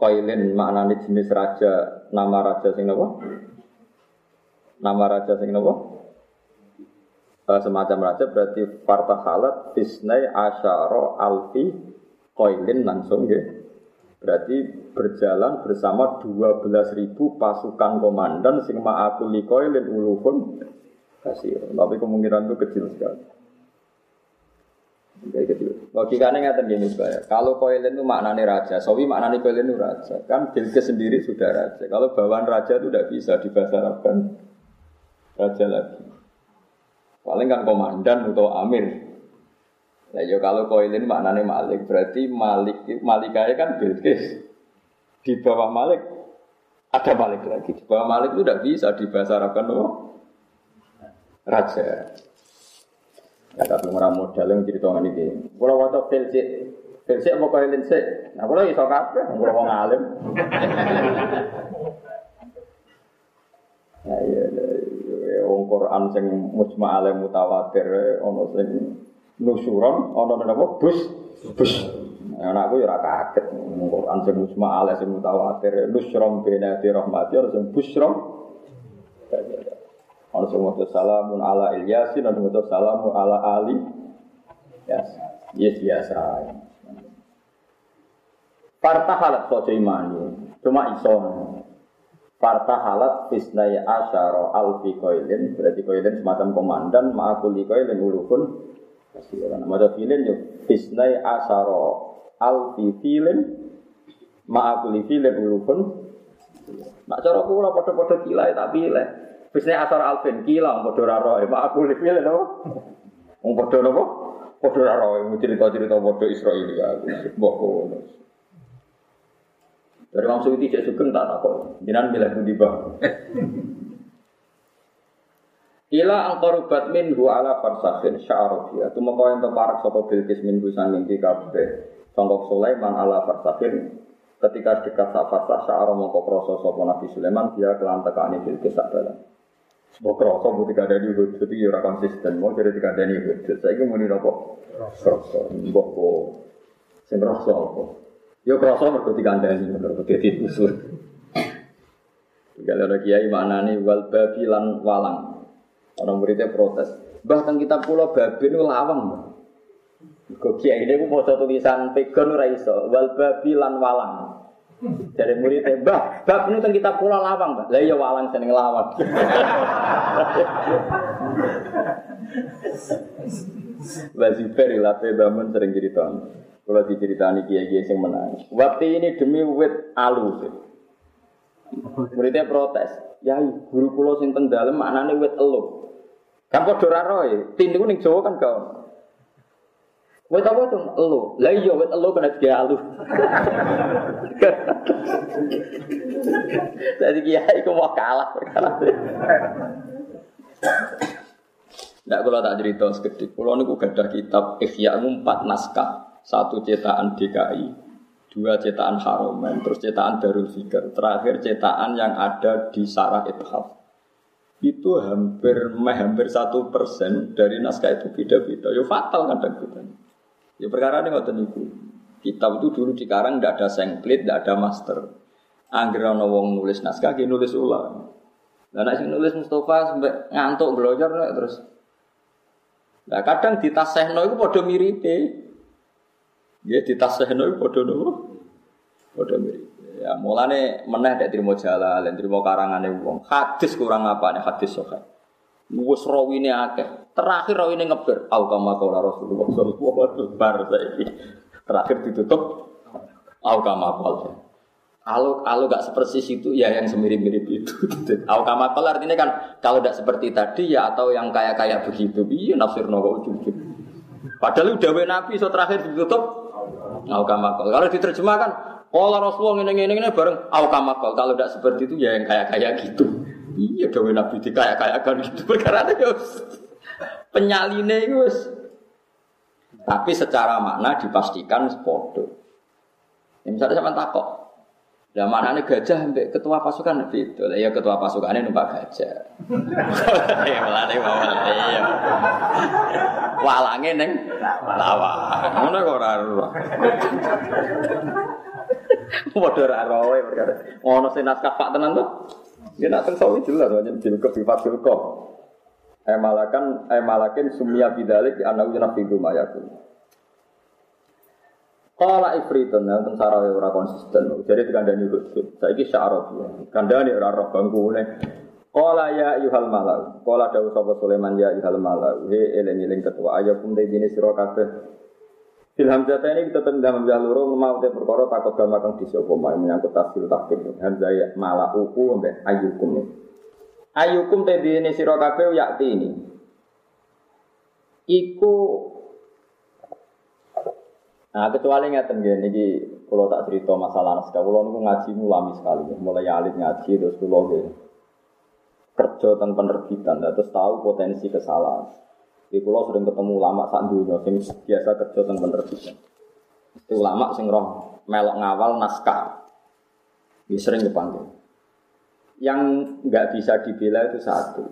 Speaker 1: koilin maknane jenis raja nama raja sing apa? Nama raja sing napa? Uh, semacam raja berarti fartahalat fisnai asyara alfi koilin langsung ya. Berarti berjalan bersama 12.000 pasukan komandan sing ma'akuli koilin ulufun kasih. Tapi kemungkinan itu kecil sekali. Kayak kecil. Logikanya nggak gini saya. Kalau koilin itu maknanya raja, sawi maknanya koilin itu raja. Kan Bilqis sendiri sudah raja. Kalau bawaan raja itu tidak bisa dibahasa Arabkan raja lagi. Paling kan komandan atau amir. Nah, ya kalau koilin maknanya malik, berarti malik malikanya kan Bilqis. Di bawah malik ada malik lagi. Di bawah malik itu tidak bisa dibahasa Arabkan oh, raja. Ya, tapi murah modal yang cerita ini. Kalau waktu filsik, filsik mau kau sik. Nah, kalau iso kabeh, kalau mau ngalim. Nah, iya, Quran sing mujma alim mutawatir ono sing nusuron ono napa bus bus nah, anakku ya ora kaget Quran sing mujma alim sing mutawatir nusron bena di rahmati ono sing busron Ono sing maca salamun ala Ilyasin, ono maca salamun ala Ali. Yes, yes biasa. Parta halat sojo imani, cuma iso. Parta halat fisnai asyara alfi koilin, berarti koilin semacam komandan, ma'akuli koilin. Kasih orang nama filin yuk, fisnai asyara alfi filin, ma'akuli filin ulukun. Nak cara kula padha-padha kilai tak pilih. Bisnya asar alfin kilang aku lipil napa? Wong padha napa? Padha ora roe cerita-cerita padha Israil ya. Mbok. Dari Imam Suyuti cek sugeng tak takut. Jinan bilang budi bah. Ila angkorubat minhu ala farsakhin sya'arofiyah. Itu maka yang teparak sopa bilkis minhu sanging di kabeh. Sangkok Sulaiman ala farsakhin. Ketika dekat saat farsah sya'aro mongko kroso sopa Nabi Sulaiman. Dia kelan tekani bilkis sak balan. Mau kerasa mau tiga dari hudud itu ya konsisten. Mau jadi tiga dari hudud. Saya ingin muni nopo. Kerasa. Mbok. Sing kerasa apa? Ya kerasa mergo tiga dari mergo dadi usul. Kalau ada kiai mana nih wal babi lan walang. Orang muridnya protes. Bahkan kita pulau babi itu lawang. Kok kiai ini mau tulisan pegon raiso. Wal babi lan walang. Dari muridnya, bah, bab ini kan kita pulau lawang, bah. Lah iya walang seneng lawang. Wazifer ilafe bangun sering cerita. Kalau diceritani kiai-kiai yang menangis. Waktu ini demi wit alu. Muridnya protes. Ya, guru pulau sing teng dalem maknane wit elu. Kan padha ora roe. Tindhu ning Jawa kan kau. Wit apa tuh? Elu. Lah iya wit elu kena dia alu. Jadi kiai ku mau kalah perkara. Tidak kalau tak cerita sekedip. Kalau niku gadah kitab Ihya empat naskah, satu cetakan DKI, dua cetakan Haromen, terus cetakan Darul Fikr, terakhir cetakan yang ada di Sarah Ithaf. Itu hampir hampir satu persen dari naskah itu beda-beda. Yo fatal kadang kita. Ya perkara ini waktu itu. Kitab itu dulu dikarang tidak ada sengklit, tidak ada master. Angger ana wong nulis naskah ki nulis ulang. Lah nek sing nulis Mustafa sampai ngantuk bloyor terus. Lah kadang ditasehno iku padha miripe. Ya ditasehno iku padha nopo? Padha mirip. Ya mulane meneh nek trimo jalan, trimo karangane wong. Hadis kurang apa nih hadis sahih. Wes rawine akeh. Terakhir rawine ngeber. Au kama qala Rasulullah sallallahu alaihi wasallam. Terakhir ditutup au kama qala. Kalau kalau nggak seperti itu ya yang semirip-mirip itu. Au kama artinya kan kalau tidak seperti tadi ya atau yang kayak-kayak begitu. Iya nafsir nopo ujung Padahal udah nabi so terakhir ditutup au kama qala. Kalau diterjemahkan Kalau Rasulullah ini ini ini bareng au kama Kalau tidak seperti itu ya yang kayak-kayak gitu. Iya gawe Nabi di kayak kayak kan gitu perkara itu penyaline itu. Tapi secara makna dipastikan sepodo. Ya, misalnya sama takok, Ya mana nih gajah sampai ketua pasukan itu, ya ketua pasukannya numpak gajah. ya melane mawon ya. Walange neng lawa. Ngono kok ora ora. Padha ora roe perkara. Ono naskah Pak tenan tuh. Dia nak sawi jelas aja bilkop bifat bilkop. Emalakan emalakin sumia bidalik anak ujana fi gumayakun. Kala ifritun ya tentang sarawe ora konsisten. Jadi dikandani hudud. Saiki syarab ya. Kandani ora roh bangkune. Kala ya yuhal malau. Kala dawuh sapa Sulaiman ya yuhal malau. He eling-eling ketua ayakum de dene sira kabeh. Ilham jata ini kita tendang hamzah loro mau te perkara takut gama kang disapa menyangkut tafsir takdir. Hamzah ya malah uku mbek ayukum. Ayukum te dene sira kabeh yakti ini. Iku Nah, kecuali ngeten nggih niki kula tak cerita masalah naskah. Kula niku ngaji mulami sekali, mulai alit ngaji terus kula nggih kerja tentang penerbitan, terus tahu potensi kesalahan. Di pulau sering ketemu ulama sak dunia sing biasa kerja tentang penerbitan. Itu ulama sing roh melok ngawal naskah. Ini sering dipanggil. Yang nggak bisa dibela itu satu.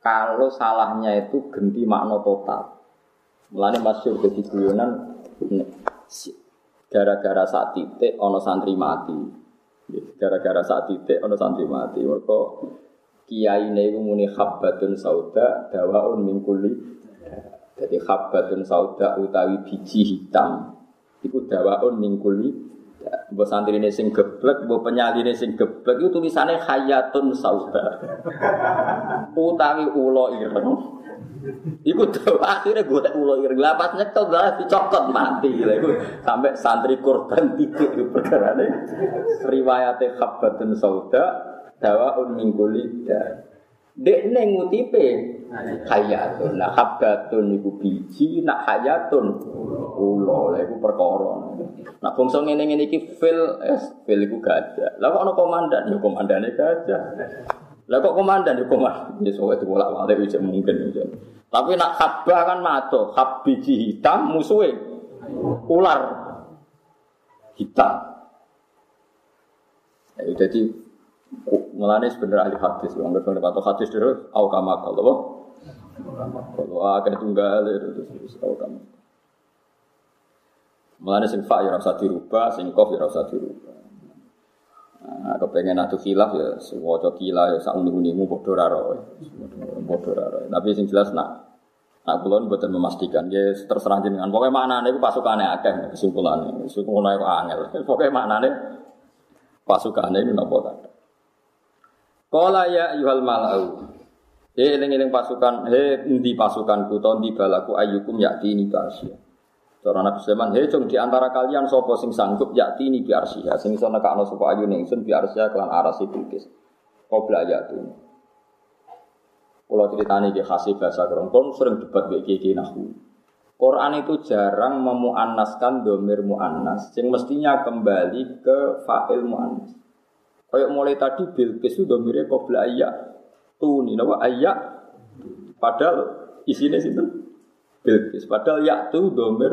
Speaker 1: Kalau salahnya itu ganti makna total. Mulanya masuk ke guyonan gara-gara saat titik ono santri mati. Gara-gara saat titik ono santri mati. Mereka kiai ini muni khabbatun sauda dawaun mingkuli jadi khabbatun sauda utawi biji hitam. Iku dawaun mingkuli. Mbok santri ini sing geblek, mbok penyali ini sing geblek itu tulisannya hayatun sauda. utawi ulo ireng. Iku dawa akhirnya gue tak ulo ireng. Lapas nyekel lah dicokot mati. Iku sampai santri korban titik itu perkara ini. Riwayatnya khabbatun sauda dawaun mingkuli. Dek neng ngutipe hayatun. Nah habbatun iku biji, nak hayatun ulo, lha iku perkara. Nak bangsa ngene-ngene iki fil es fil iku gajah. Lah kok ana komandan, ya komandane gajah. Lah kok komandan ya komandan. Ya itu bolak-balik wis mungkin. Tapi nak habba kan mato, hab biji hitam musuhe ular hitam. Ya, jadi Mulane sebenarnya ahli hadis, wong ngerti hadis dhewe au kama kalau kalau akeh tunggal itu terus tau kamu. Mulane sing fa ya rasa dirubah, sing kof ya rasa dirubah. Nah, kepengen atu khilaf ya sewaca kila ya sak uni-unimu padha ra ro. Padha ra ro. Tapi sing jelas nak Nah, kula mboten memastikan, ya terserah jenengan. Pokoknya maknane iku pasukane akeh kesimpulannya. Kesimpulannya kok angel. Pokoknya maknane pasukane ini napa ta. Qala ya ayyuhal mala'u He eling-eling pasukan, he endi pasukanku to endi balaku ayyukum yakti ini basya. Cara Nabi Sulaiman, he cung di antara kalian sapa sing sanggup yakti ini bi arsyha, sing iso nekakno sapa ayu ningsun bi arsya kelan arasi bilkis. Qabla yatu. Kalau ceritanya di khasih bahasa Kerontong sering debat mbek kiai nahu. Quran itu jarang memuannaskan domir muannas, sing mestinya kembali ke fa'il muannas. Kayak mulai tadi Bilqis itu domirnya qabla ayat tuni nawa ayak padahal isinya situ Bilqis padahal yak tu domir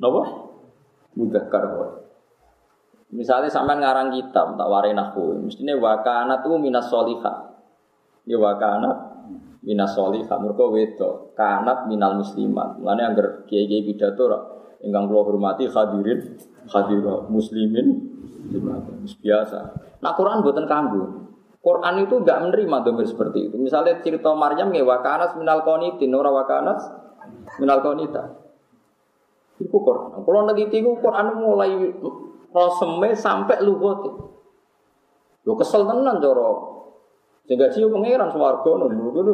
Speaker 1: nawa mudzakkar Misalnya sampai ngarang kitab tak warai nahu, mestinya wakana tuh minas soliha. Ya wakana minas soliha. Mereka wedo kanat minal muslimat. Mengenai angger kiai kiai pidato ingkang kula hormati hadirin hadirat muslimin biasa. Nah Quran buatan kanggu. Quran itu nggak menerima domir seperti itu. Misalnya cerita Maryam ya wakanas minal konitin, ora wakanas minal konita. Itu Quran. Kalau nanti itu Quran mulai roseme sampai luhut. Yo kesel tenan coro. Sehingga cium pangeran swarga ngono.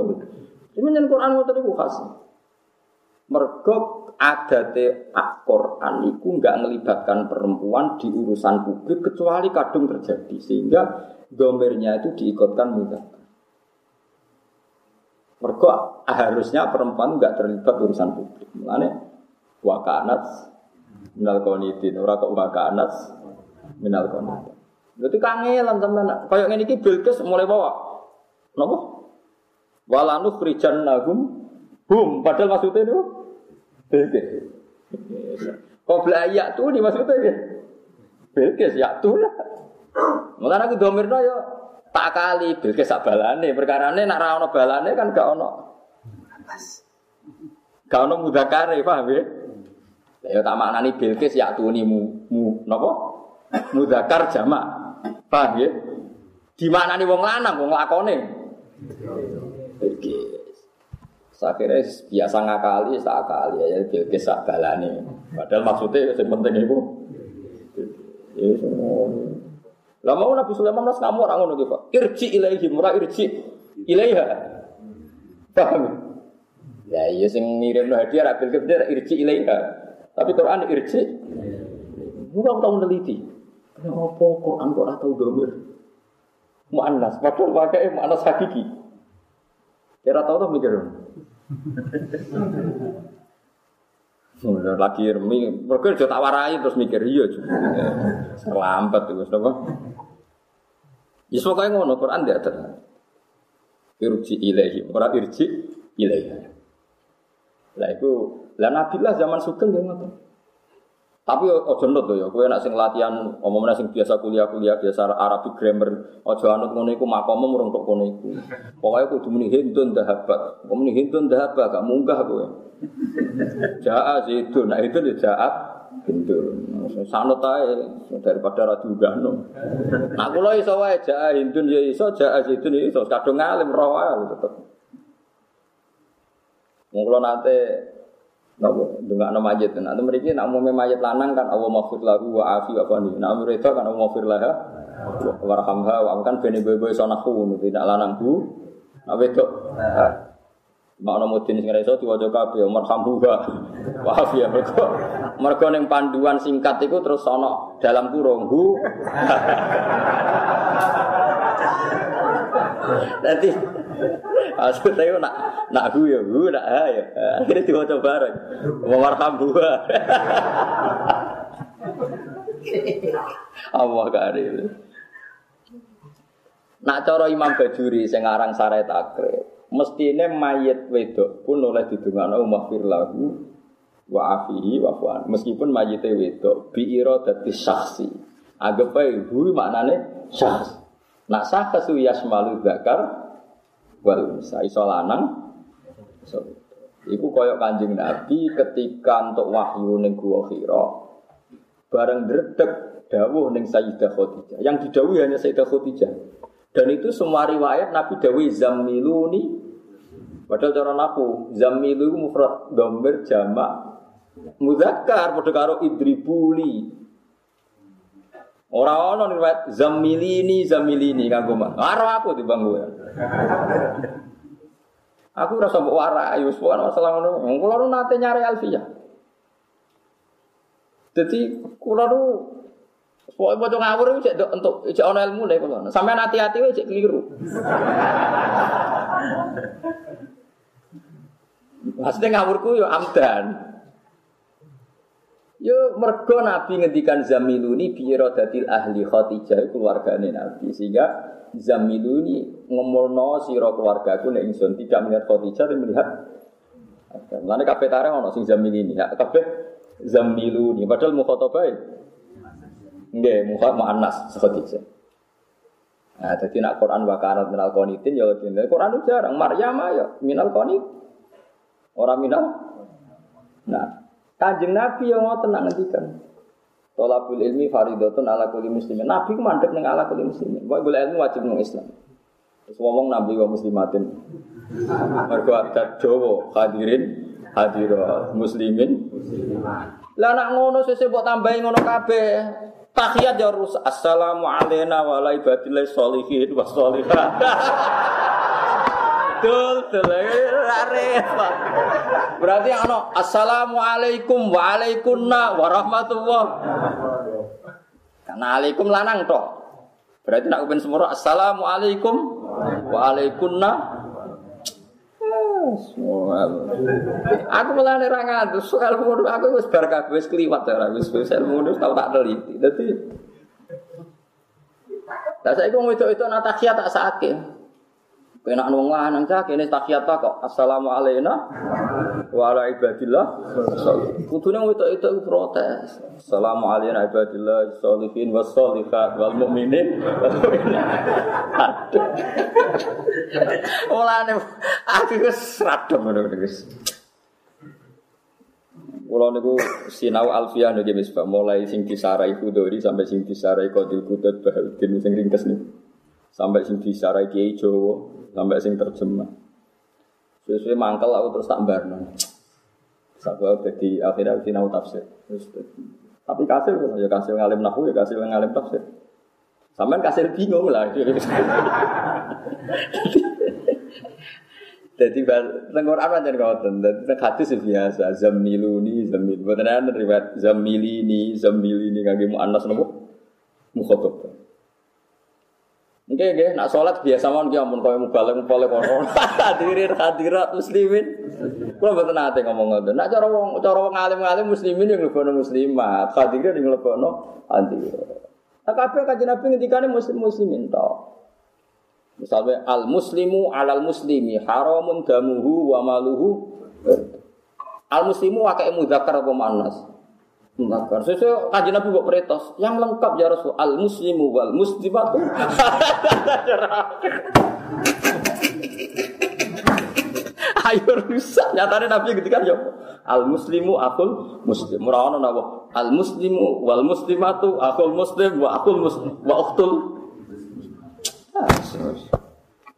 Speaker 1: Ini Quran ngoten iku khas. Mergo adate Quran itu nggak melibatkan perempuan di urusan publik kecuali kadung terjadi sehingga domirnya itu diikutkan mudah. Mereka harusnya perempuan nggak terlibat urusan publik. Mulane wakanat minal konitin, ora kok wakanat minal konitin. Berarti kangelan sampean. Kayak ngene iki Bilqis mulai bawa. Napa? Walanu frijan nagum bum padahal maksudnya itu Bilqis. Kau belayak tuh di maksudnya ya. Bilqis ya tuh lah. Mulane aku domirno yo tak kali bilkis sak balane, perkarane nak ra balane kan gak ono. Gak ono mudakare, paham ya? Ya tak maknani bilkis ya tuni mu, mu napa? Mudakar jamak. Paham ya? Nih wong lanang wong lakone? Iki. Akhirnya biasa ngakali, tak akali ya, biasa sak balane. Padahal maksudnya yang penting itu. Ya semua. Lah mau Nabi Sulaiman mas kamu orang ngono gitu. Irji ilaihi murah irji ilaiha. Paham? Ya iya sing ngirim hadiah ra bil irji ilaiha. Tapi Quran irji. Bukan tahu meneliti. Kenapa Quran kok ora tau domir? Mu'annas, padahal pakai mu'annas hakiki. Kira tahu tuh mikir. Udah lagi remi, mereka udah tak terus mikir iya juga. Terlambat itu, apa? Ya pokoknya ngono Quran dia ada. Irji ilahi, orang irji ilahi. Lah itu, lah Nabi lah zaman sugeng dia ngono. Tapi ojo nut ya, kowe nek sing latihan omongnya sing biasa kuliah-kuliah biasa Arabic grammar, ojo anut ngono iku makomu murung tok ngono iku. Pokoke kudu muni hindun dahabat. Muni hindun dahabat gak munggah kowe. Jaa itu, nah itu dia jaat hindun. Sanut ae daripada ra diunggahno. Nah kula iso wae jaa hindun ya iso, jaa zaitun ya iso, kadung ngalim roh wae tetep. Mung kula nate Napa dengan nama mayit. Nah, itu mereka nak umumnya mayit lanang kan Allah maghfir lahu wa afi wa fani. Nah, mereka kan Allah maghfir laha warhamha wa kan bene boy sonahu tidak lanang bu. Nah, wedok. Makna mudin sing iso diwaca kabeh marhamha wa afi ya mereka. Mereka ning panduan singkat itu terus ana dalam kurung hu. Nanti Maksud saya nak nak hu ya hu nak ha ya. Akhirnya diwaca bareng. Wa marham buah. Allah karim. Nak cara Imam Bajuri sing aran Sare Takre, mestine mayit wedok pun oleh didongakno maghfir lahu wa afihi wa fuan. Meskipun mayite wedok bi iradati syakhsi. Anggap ae hu maknane syakhs. Nak kesu yasmalu zakar wal unsa iso lanang iso Iku koyok kanjeng Nabi ketika untuk wahyu ning gua Hira bareng dredeg dawuh ning Sayyidah Khadijah. Yang didawuhi hanya Sayyidah Khadijah. Dan itu semua riwayat Nabi dawuh zammiluni padahal cara naku zammilu mufrad dhamir jamak muzakkar padha karo idribuli. Ora ana riwayat zammilini zammilini kanggo. Karo aku timbang kowe. Aku rasa mbok warai wis pokoke masalah ngono. Kula nu nate nyari Alfia. Jadi kula nu Pokoknya mau ngawur itu cek untuk cek ono ilmu deh kalau sampai hati-hati itu cek keliru. Maksudnya ngawurku yo amdan. Yo mergo Nabi ngendikan zamiluni bi datil ahli Khadijah keluargane Nabi sehingga zamiluni ngomolno sira keluargaku nek ingsun tidak melihat Khadijah tapi melihat Mulane kabeh tareh ono sing zamilini ya kabeh zamiluni padahal mukhatabah nggih mukhat muannas Khadijah Nah, jadi nak Quran wakarat minal qanitin ya lebih Quran itu jarang. Maryam ya minal qanit. Orang minal. Nah, kanjeng Nabi yang mau tenang ngendikan. Tolabul ilmi faridotun ala kulli muslimin. Nabi ku mandek ning ala kulli muslimin. Pokoke golek ilmu wajib nang Islam. Terus ngomong nabi wa muslimatin. Mergo adat Jawa hadirin hadira muslimin. Lah nak ngono sesuk mbok tambahi ngono kabeh. Tahiyat ya rus. Assalamu alayna wa ala ibadillah sholihin wa sholihat. Dul, dul, repot. Berarti ano assalamualaikum wa alaikunna warahmatullah. Karena alaikum lanang toh. Berarti nak ben semua assalamualaikum wa alaikunna. Aku malah ora ngantus soal ngono aku wis bar kabeh wis kliwat ora wis wis ilmu tau tak teliti. Dadi Lah saiki wong wedok itu natakia tak sakit. Kena wong lanang cah kene tahiyat kok. Assalamualaikum wa ala ibadillah. Kudune wedok itu protes. Assalamualaikum ibadillah sholihin was wal mukminin. Aduh. Mulane aku wis radom ngono wis. Kula niku sinau alfiah nggih misbah mulai sing disarai Khudori sampai sing disarai Qadil Qudud Bahauddin sing ringkes niku. Sampai sing disarai Kiai Jawa, sampai sing terjemah. Sesuai mangkel aku terus tak barno. Sabab jadi akhirnya sinau tafsir. Tapi kasir ya kasir ngalim nahu ya kasir ngalim tafsir. Sampai kasir bingung lah. Jadi tengor apa jadi ngoten. Jadi hadis biasa zamiluni zamil. Bukan ada riwayat zamilini zamilini kaki mu anas nopo Oke, oke, nak sholat biasa mau dia ampun kau mubalek mubalek kono. Hadirin hadirat muslimin. Kalau betul nanti ngomong ngoten. Nak cara wong cara wong alim alim muslimin yang lebih muslimat. Hadirin yang lebih hadirat. Nah, kabeh kanjeng Nabi ngendikane muslim muslimin tok. Misalnya al muslimu alal muslimi haramun damuhu wa maluhu. Al muslimu wakai mudzakkar apa muannas? Mudzakkar. Sesuai kajian Nabi buat peritos yang lengkap ya Rasul. Al muslimu wal muslimatu. Ayo rusak. Nyatanya Nabi ketika ya al muslimu akul muslim. Murawana napa? Al muslimu wal muslimatu akul muslim wa akul muslim wa ukhtul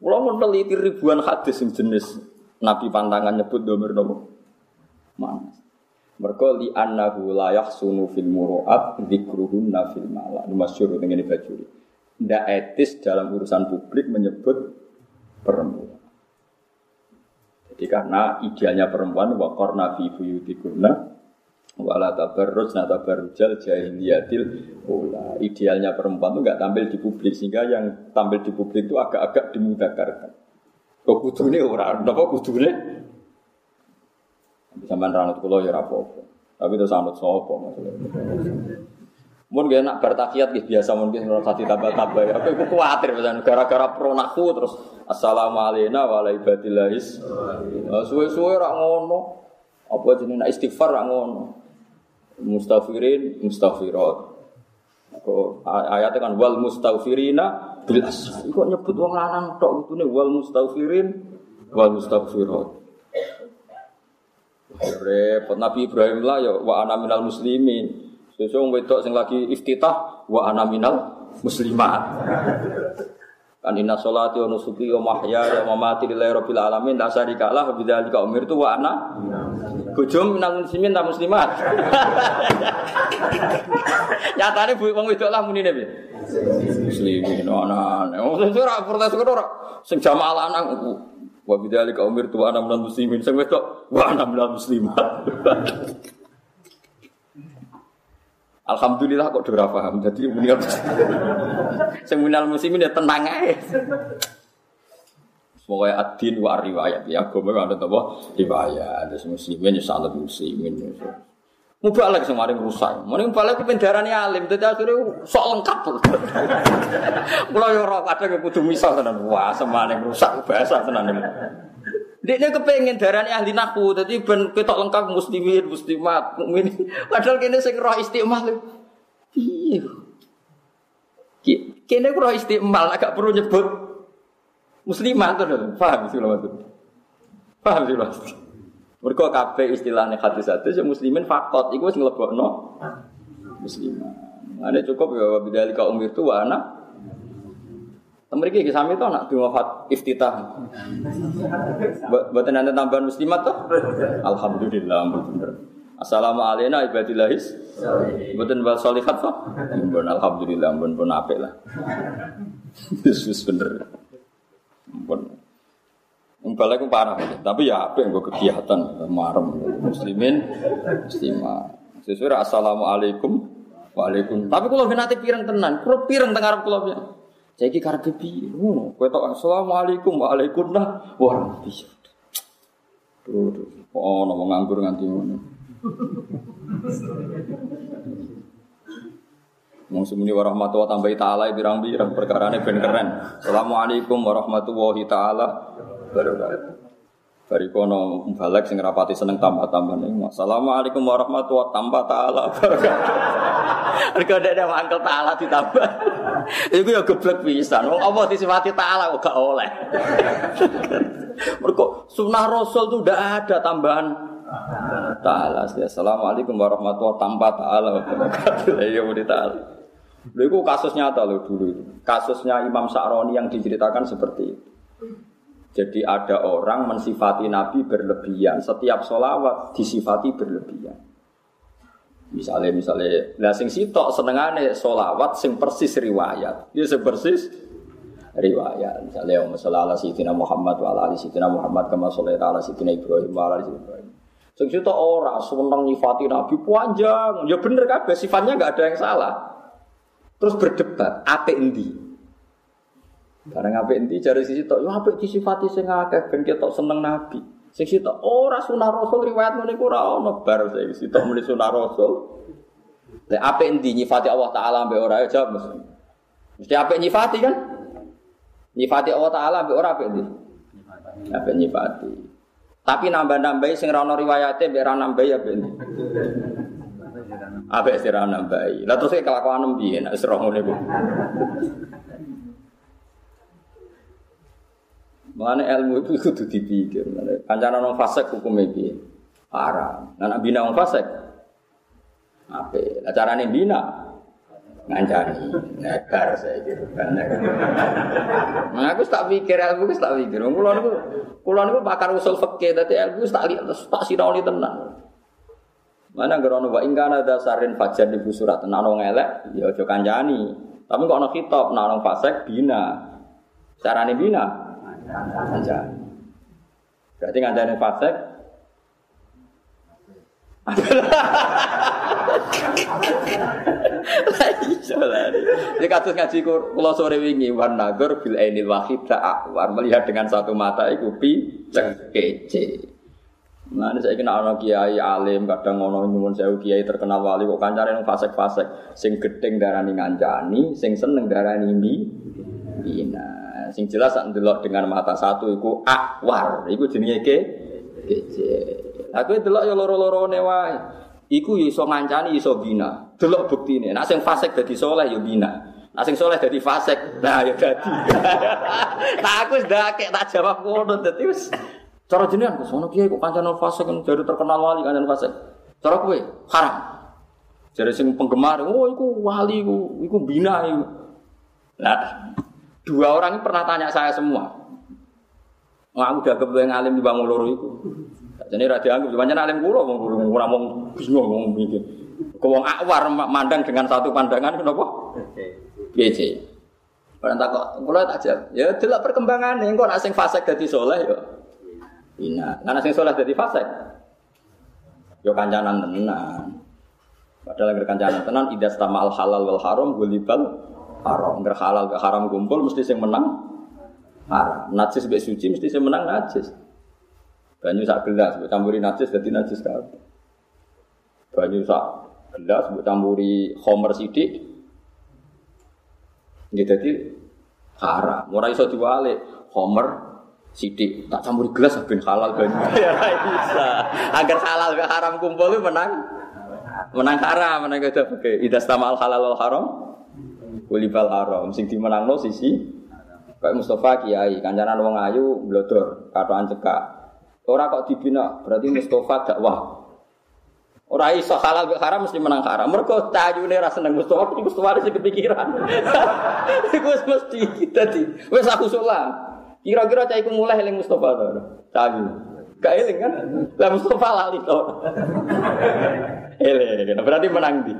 Speaker 1: kalau meneliti ribuan hadis jenis Nabi pantangan nyebut domir nopo mana? Mereka li annahu la yahsunu fil muru'at dzikruhunna fil mala. Ini masyhur dengan ini bajuri. Tidak etis dalam urusan publik menyebut perempuan. Jadi karena idealnya perempuan waqarna fi buyutikunna wala tabarruj na tabarrujal jahiliyatil ula. Idealnya perempuan itu nggak tampil di publik sehingga yang tampil di publik itu agak-agak dimudakarkan. Kok kudune ora, napa kudune? Sampeyan ranut kula ya apa-apa. Tapi itu sanut sapa maksudnya. Mun gak enak bertakiyat gitu biasa mungkin ora sati tambah-tambah. Aku iku kuwatir misalnya gara-gara pronaku terus assalamualaikum warahmatullahi wabarakatuh. Suwe-suwe ora ngono. Apa jenenge istighfar ora ngono mustafirin mustafirat. Kok ayatnya kan wal mustafirina bil asr. Kok nyebut wong lanang tok kutune wal mustafirin wal mustafirat. Repot Nabi Ibrahim lah ya wa ana minal muslimin. Sesuk wedok sing lagi iftitah wa ana minal muslimat. Kan inna sholati wa nusuki wa mahya wa mamati lillahi rabbil alamin la syarika lah bidzalika umirtu wa ana Bojo minal muslimin ta muslimat. Nyatane bu wong wedok lah munine piye? Muslimin ana. Wong sing ora protes kok ora sing jamaah lanang wa bidzalika umirtu wa ana minal muslimin sing wedok wa ana minal muslimat. Alhamdulillah kok ora paham. Jadi mendingan sing minal muslimin ya tenang ae. Pokoknya adin wa riwayat ya agama ada apa riwayat ada muslimin ya salat muslimin. Mubalak sing maring rusak. Mending mubalak ku pendarane alim dadi akhire sok lengkap. Kula yo ora kadang kudu misal tenan. Wah, semane rusak bahasa tenan. Dia kepengen darahnya ahli naku, jadi ben ketok lengkap muslimin, muslimat, mukmin. Padahal kene sing roh istiqmal. Iya. Kene roh istiqmal agak perlu nyebut muslimat tuh, paham sih maksud? Paham sih maksud? Mereka kabeh istilahnya hadis hadis yang muslimin fakot, itu wis nglebokno muslimat. Ada cukup ya bidzalika umir itu wa anak Mereka iki sami to nak wafat iftitah. Buatan nanti tambahan muslimat toh? Alhamdulillah bener. Assalamualaikum wal solihat toh? Mbon alhamdulillah mbon pun apik lah. Yesus bener. Mbale ku parah tapi ya apik nggo kegiatan marem muslimin muslimah. Sesuai assalamualaikum Waalaikumsalam. Tapi kalau nanti pirang tenan, kalau pirang tengah kalau saya ki karep piye ngono. Kowe tok assalamualaikum waalaikumsalam warahmatullahi Tuh, tuh. Oh, ono nganggur nganti ngono. Wong semuni warahmatullahi tambah taala pirang-pirang perkarane ben keren. Assalamualaikum warahmatullahi taala wabarakatuh. Dari kono balik sing rapati seneng tambah-tambah nih. Assalamualaikum warahmatullahi tambah taala. Mereka ada ada mangkel taala ditambah. Iku ya geblek pisan. Wong apa disifati taala kok gak oleh. Mereka sunnah Rasul tuh udah ada tambahan taala. Assalamualaikum warahmatullahi tambah taala. Ya udah taala. Lho itu kasus nyata loh dulu itu. Kasusnya Imam Sa'roni yang diceritakan seperti itu. Jadi ada orang mensifati Nabi berlebihan. Setiap solawat disifati berlebihan. Misalnya, misalnya, lah sing sitok senengane solawat sing persis riwayat. Dia sing persis riwayat. Misalnya, Om ala Sayyidina Muhammad wa ala Sayyidina Muhammad kama sholat ala Sayyidina Ibrahim wa ala Ibrahim. Sing sitok ora seneng nyifati Nabi panjang. Ya bener kabeh sifatnya enggak ada yang salah. Terus berdebat, apa endi? Barang apa endi cari sisi tok, yo apa disifati sing akeh ben ketok seneng Nabi. Sing sitok ora sunah Rasul riwayat ngene iku ora ono bar sing sitok muni sunah Rasul. Lek apa endi nyifati Allah taala mbek ora ya jawab mesti. Mesti apa nyifati kan? Nyifati Allah taala mbek ora apa endi? Apa nyifati. Tapi nambah-nambahi sing ra ono riwayate mbek ra nambahi ya ben. Apa istirahat nambahi. Lah terus kelakuan piye nek roh ngene. Mengenai ilmu itu kudu dipikir. Kancana nong fasek hukum piye? Haram. Nah, bina nong fasek. Apa? Lah carane bina ngancani negar saya gitu kan nah aku tak pikir ilmu aku tak pikir kulo niku kulo niku pakar usul fikih dadi ilmu tak lihat tak sinau tenan Mana gerono wa ingkana dasarin fajar di surat nano ngelek ya aja kanjani. Tapi kok ana kitab nano fasek bina. Carane bina kanjani. Berarti kanjani fasek lah. Ini kasus ngaji kula sore wingi wan nagor bil ainil wahid akwar melihat dengan satu mata iku pi kece. Nah, ini saya kena anak kiai alim, kadang ngono nyuwun sewu kiai terkenal wali kok kancane nang fasek-fasek, sing gedeng darani ngancani, sing seneng darani mi bina. Sing jelas sak ndelok dengan mata satu iku akwar, iku jenenge ke kece. Aku delok ya loro-lorone wae. Iku ya iso ngancani iso bina. Delok buktine. Nek sing fasek dadi soleh ya bina. Nek sing soleh dadi fasek, nah ya dadi. nah aku wis ndakek tak jawab ngono dadi wis Cara jenengan kok sono kiai kok kancane fasik kan jadi terkenal wali kancane fasik. Cara kowe haram. Jadi sing penggemar, oh iku wali iku, iku bina iku. Nah, dua orang pernah tanya saya semua. Wah, udah kebetulan alim di bangun loro itu. Jadi rada aku, banyak alim kulo, ora mau bingung mau mikir. Kau akwar mandang dengan satu pandangan, kenapa? Piye Orang takut, kulo tak jawab. Ya, delok perkembangan nih, kok nak sing fasik dadi soleh ya. Ina, karena sing soleh jadi fasek. Yo kancanan tenan. Padahal kancanan tenan idas al halal wal haram gulibal haram. Agar halal ke haram kumpul mesti sing menang haram. Najis be suci mesti sing menang najis. Banyu sak gelas mbok campuri najis dadi najis kabeh. Banyu sak gelas mbok campuri homer sithik. Nggih dadi haram. Ora iso diwalik. Homer sidik tak campur gelas ben halal banyu ya bisa agar halal ke haram kumpul menang menang haram menang itu oke idas tamal halal al haram kulibal haram sing dimenang lo sisi kayak Mustafa Kiai kancanan wong ayu blodor katoan cekak ora kok dibina berarti Mustafa dakwah Ora iso halal ke haram mesti menang haram. Mergo tajune ra seneng Mustafa, Mustafa sing kepikiran. Iku mesti kita di. Wes aku. Kira-kira cah iku mulai eling Mustafa to. Cayu. Gak eling kan? Lah Mustafa lali to. Eling. Berarti menang di.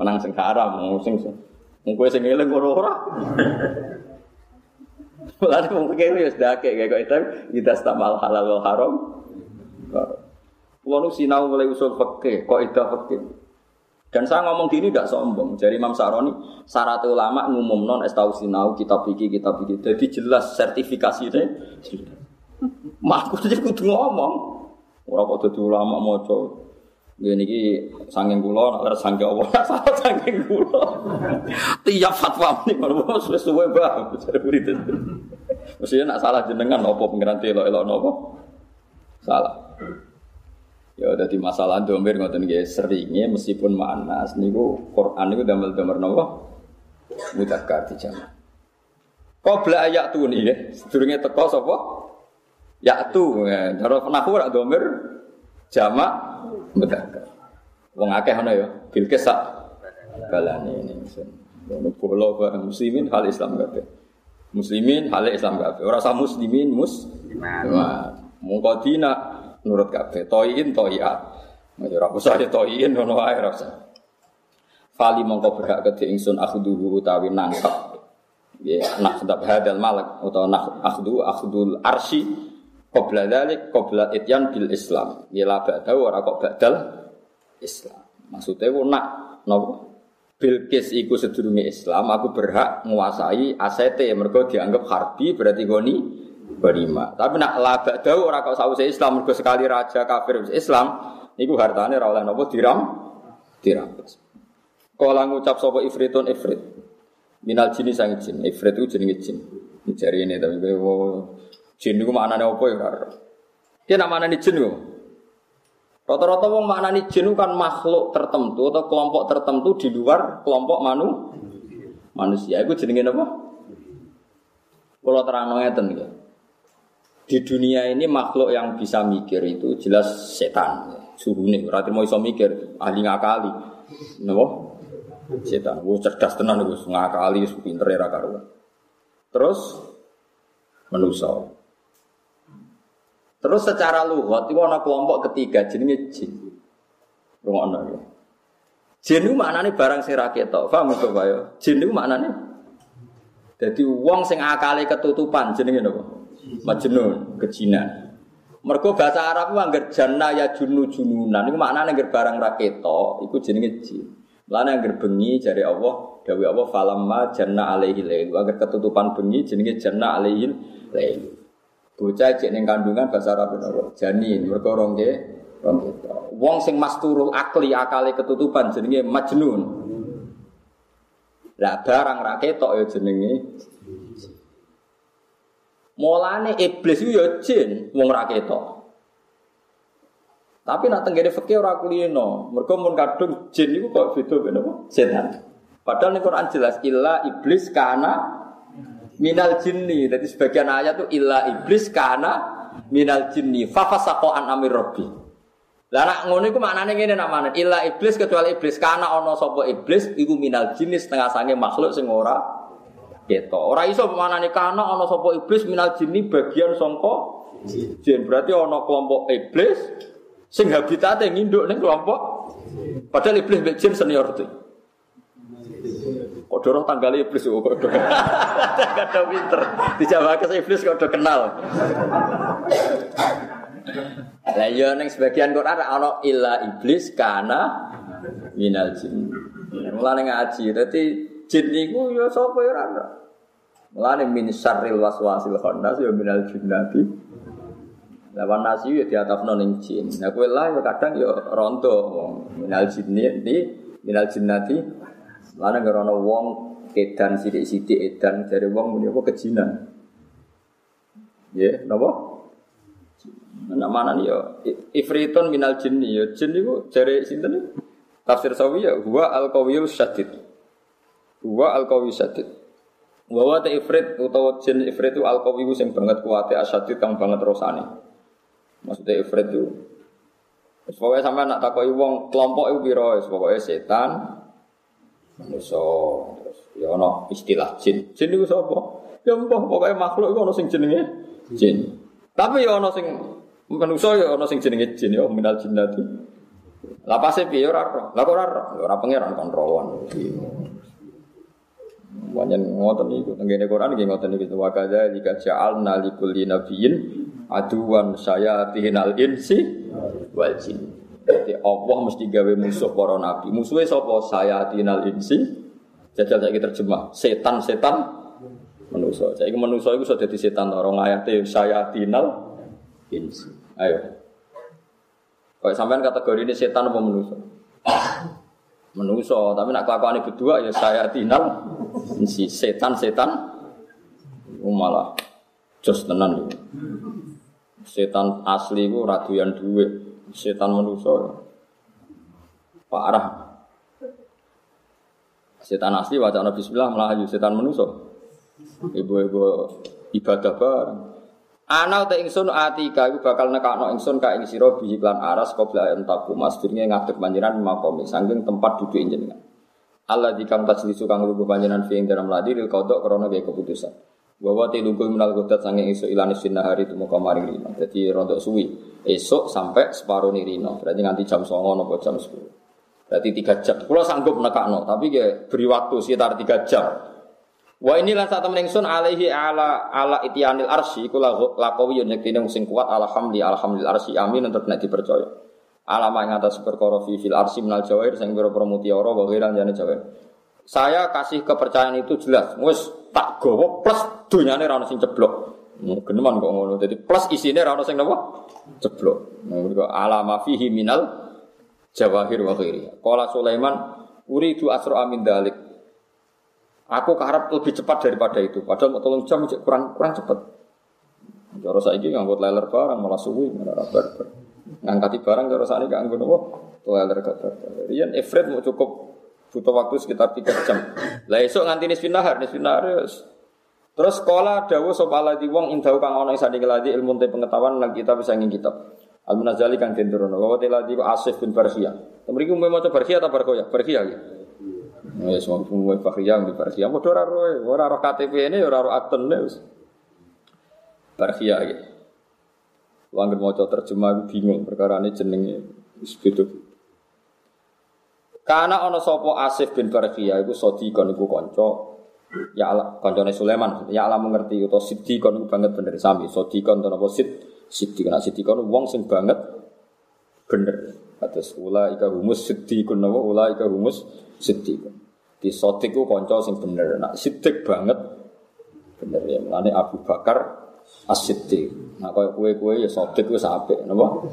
Speaker 1: Menang sing haram, sing Wong kowe sing eling ora ora. Mulane wong kene wis dake kaya kok itu kita stamal halal wal haram. Kulo sinau mulai usul fikih, kok itu fikih. Dan saya ngomong gini tidak sombong. Jadi Imam Saroni, syarat ulama ngumum non estau sinau kitab pikir kitab pikir. Jadi jelas sertifikasi. Mak aku jadi ngomong. Orang kok jadi ulama mau coba. Gini ki sangking kulo, nak sangking Allah, salah sangking kulo. Tiap fatwa ini kalau mau sesuai bah, cari itu. Maksudnya nak salah jenengan, nopo pengiran telo elok nopo, salah. Ya di masalah domir ngoten nggih seringnya meskipun manas niku Quran niku damel-damel napa mudzakkar dijamak. Qabla ayat tu nih ya, sedurunge teko sapa? Ya tu, cara nahwu rak domir jamak mudzakkar. Wong akeh ana ya, Bilqis sak balane ini. Ono bola bareng muslimin hal Islam kabeh. Muslimin hal Islam kabeh. Ora usah muslimin mus. Mungkodina nurut kabeh. Toyin toya. Ya ora usah ya toyin ngono wae ora usah. Fali mongko berhak kedhe ingsun akhduhu utawi nangkep. Ya, nak sedap hadal malak utawa nak akhdu akhdul arsi qabla dzalik qabla ityan bil Islam. Ya la ba'da ora kok badal Islam. Maksudnya ku nak napa? Bilqis iku sedurunge Islam, aku berhak menguasai asete mergo dianggap harbi berarti goni berima. Tapi nak la ba'da ora kok sause Islam mergo sekali raja kafir Islam niku hartane ora oleh napa diram dirampas. Kala ngucap sapa ifritun ifrit. Minal jini sang jin. Ifrit itu jenenge jin. Jari ini tapi oh, jin itu maknanya apa ya karo. Dia nak maknanya jin kok. Rata-rata wong maknanya jin kan makhluk tertentu atau kelompok tertentu di luar kelompok manu manusia. Itu jenenge apa? Kalau terang ngeten ya. Di dunia ini makhluk yang bisa mikir itu jelas setan. Suruh nih, berarti mau iso mikir, ahli ngakali. Napa? Setan, gue cerdas tenan gue ngakali, pinter ya karuan. Terus menuso. Terus secara lugat itu ada kelompok ketiga jenenge jin. Rungokno ya. Jin itu maknanya barang sing ra ketok. Paham kok ya? Jin itu maknanya jadi wong sing akale ketutupan jenenge napa? Majnun, kejinan. Mergo bahasa Arab ku janna ya junu jununan iku maknane angger barang ra ketok iku jenenge jin. Lana yang bengi dari Allah, dawi Allah falamma janna alaihi lail. Agar ketutupan bengi jenenge janna alaihi lail. Bocah cek ning kandungan bahasa Arab napa? Janin, mergo rong ke. Wong sing masturul akli akale ketutupan jenenge majnun. Lah barang ra ketok ya jenenge Mulane iblis itu ya jin wong ra ketok. Tapi nak tenggene fikih ora kulino. Mergo mun kadung jin niku kok beda apa? Setan. Padahal ning Quran jelas illa iblis kana minal jinni. Jadi sebagian ayat itu illa iblis kana minal jinni. Fafasaqo an amir rabbi. Lah nak ngono iku maknane ngene nak mana? Illa iblis kecuali iblis karena ana sapa iblis iku minal jinni setengah sange makhluk sing ora keto. Ora iso pemanane kana ana sapa iblis minal jinni bagian sangka jin. Berarti ana kelompok iblis sing habitate nginduk ning kelompok padahal iblis mek jin senior itu. Dorong tanggal iblis kok kok Kada pinter. Dijawab iblis kok kenal. Lah yo ning sebagian Quran ana illa iblis kana minal jin. Mulane ngaji. Dadi jin niku yo sapa yo ora. Mulane min syarril waswasil khannas yo minal jinnati. Lawan nasi yo diatafno ning jin. Nah kowe lah kadang yo ronto minal jinnati minal jinnati Lana ngerono wong edan sidik-sidik edan dari wong muni apa kejinan. Ya, napa? Nak mana nih ya? Ifritun minal jinni ya. Jin niku jare sinten Tafsir sawi ya huwa al qawiyul syadid. Huwa al qawiy syadid. Wa wa ta ifrit utawa jin ifrit itu al qawiy sing banget kuwate asyadid kang banget rosane. Maksudnya ifrit itu Pokoknya sampai nak takoi wong kelompok itu biro, pokoknya setan, manusa terus ya ana istilah jin. Jin itu sapa? Ya mbah makhluk iku ana sing jenenge jin. Tapi ya ana sing manusa ya ana sing jenenge jin ya minal jinnati. Lah pase piye ora ora. Lah ora ora. Ora pangeran kon rawan. Wanyen ngoten niku tenggene Quran nggih ngoten niku wa kadza jika ja'alna likulli nabiyyin aduwan sayatinal insi wal jin. Jadi Allah mesti gawe musuh para nabi. Musuhnya sapa? Tinal insi. Jajal saya terjemah. Setan-setan manusia. Saya manusia itu sudah jadi setan. Orang saya tinal insi. Ayo. Kalau sampean kategori ini setan apa manusia? Manusia. Tapi nak kelakuan ini berdua ya saya tinal insi. Setan-setan. Malah jos tenan. Setan asli itu raduyan duit setan manusia. Parah setan asli wacana bismillah melaju setan manusia. Ibu-ibu ibadah bareng. Ana ta ingsun atika iku bakal nekakno ingsun ka ing sira bi iklan aras qabla entaku mas dirnge ngadeg panjenengan makomi saking tempat duduk jenengan. Allah di kang tajlisu kang lugu panjenengan fi ing dalam ladi lil kodok krana gaya keputusan. Bahwa tiluku minal godat sange isu ilani sinar hari itu muka maring rino. Jadi rontok suwi. Esok sampai separuh nih rino. Berarti nganti jam songo nopo jam sepuluh. Berarti tiga jam. Kalau sanggup nekakno, tapi ya beri waktu sekitar tiga jam. Wa ini lan saat temen ingsun alaihi ala ala itianil arsi iku laqawi yen yektine sing kuat alhamdi alhamdulillah arsi amin untuk nek dipercaya. Alama ing atas perkara fi fil arsi minal jawair sing pira-pira mutiara wa jawair. Saya kasih kepercayaan itu jelas. Wis tak gowo plus dunyane ra ono sing ceblok. Geneman kok ngono. Jadi plus isine ra ono sing napa? Ceblok. Nah, alama fihi minal jawahir wa ghairi. Qala Sulaiman uridu asra amin dalik. Aku keharap lebih cepat daripada itu. Padahal mau tolong jam kurang kurang cepat. Saya ini ngangkut leler barang malah suwi malah barbar. Ngangkati barang cara saya ini ngangkut apa? Leler gak barbar. Efred mau cukup butuh waktu sekitar tiga jam. Lah esok nganti nisfin nahar, nisfin nahar Terus sekolah dawu sop di wong indahu kang ana ing sanding ladi ilmu te pengetahuan nang kita bisa ngin kitab. Al munazali kang den turono. Wa ladi Asif bin Barkhia. Temriki umum maca Barkhia ta Barkoya? Barkhia ya. Ya semua semua Fakhiyah di Fakhiyah. Mau ora roh, ora roh KTP ini, ora roh akten wis. Fakhiyah iki. Wong mau terjemah bingung perkara ini jenenge wis. Karena ana sapa Asif bin Barkhiyah iku sadiqon iku kanca. Ya Allah kancane Sulaiman. Ya Allah mengerti utawa siddiqon iku banget bener. Sami sadiqon to napa sid siddiqon siddiqon wong sing banget bener. Atas ula ika humus siddiqun napa? Ula ika humus siddiqun di sotik ku konco sing bener. Nak sidik banget bener ya. Mulane Abu Bakar as-siddiq. Nah kaya kue-kue ya sotik ku sampe napa?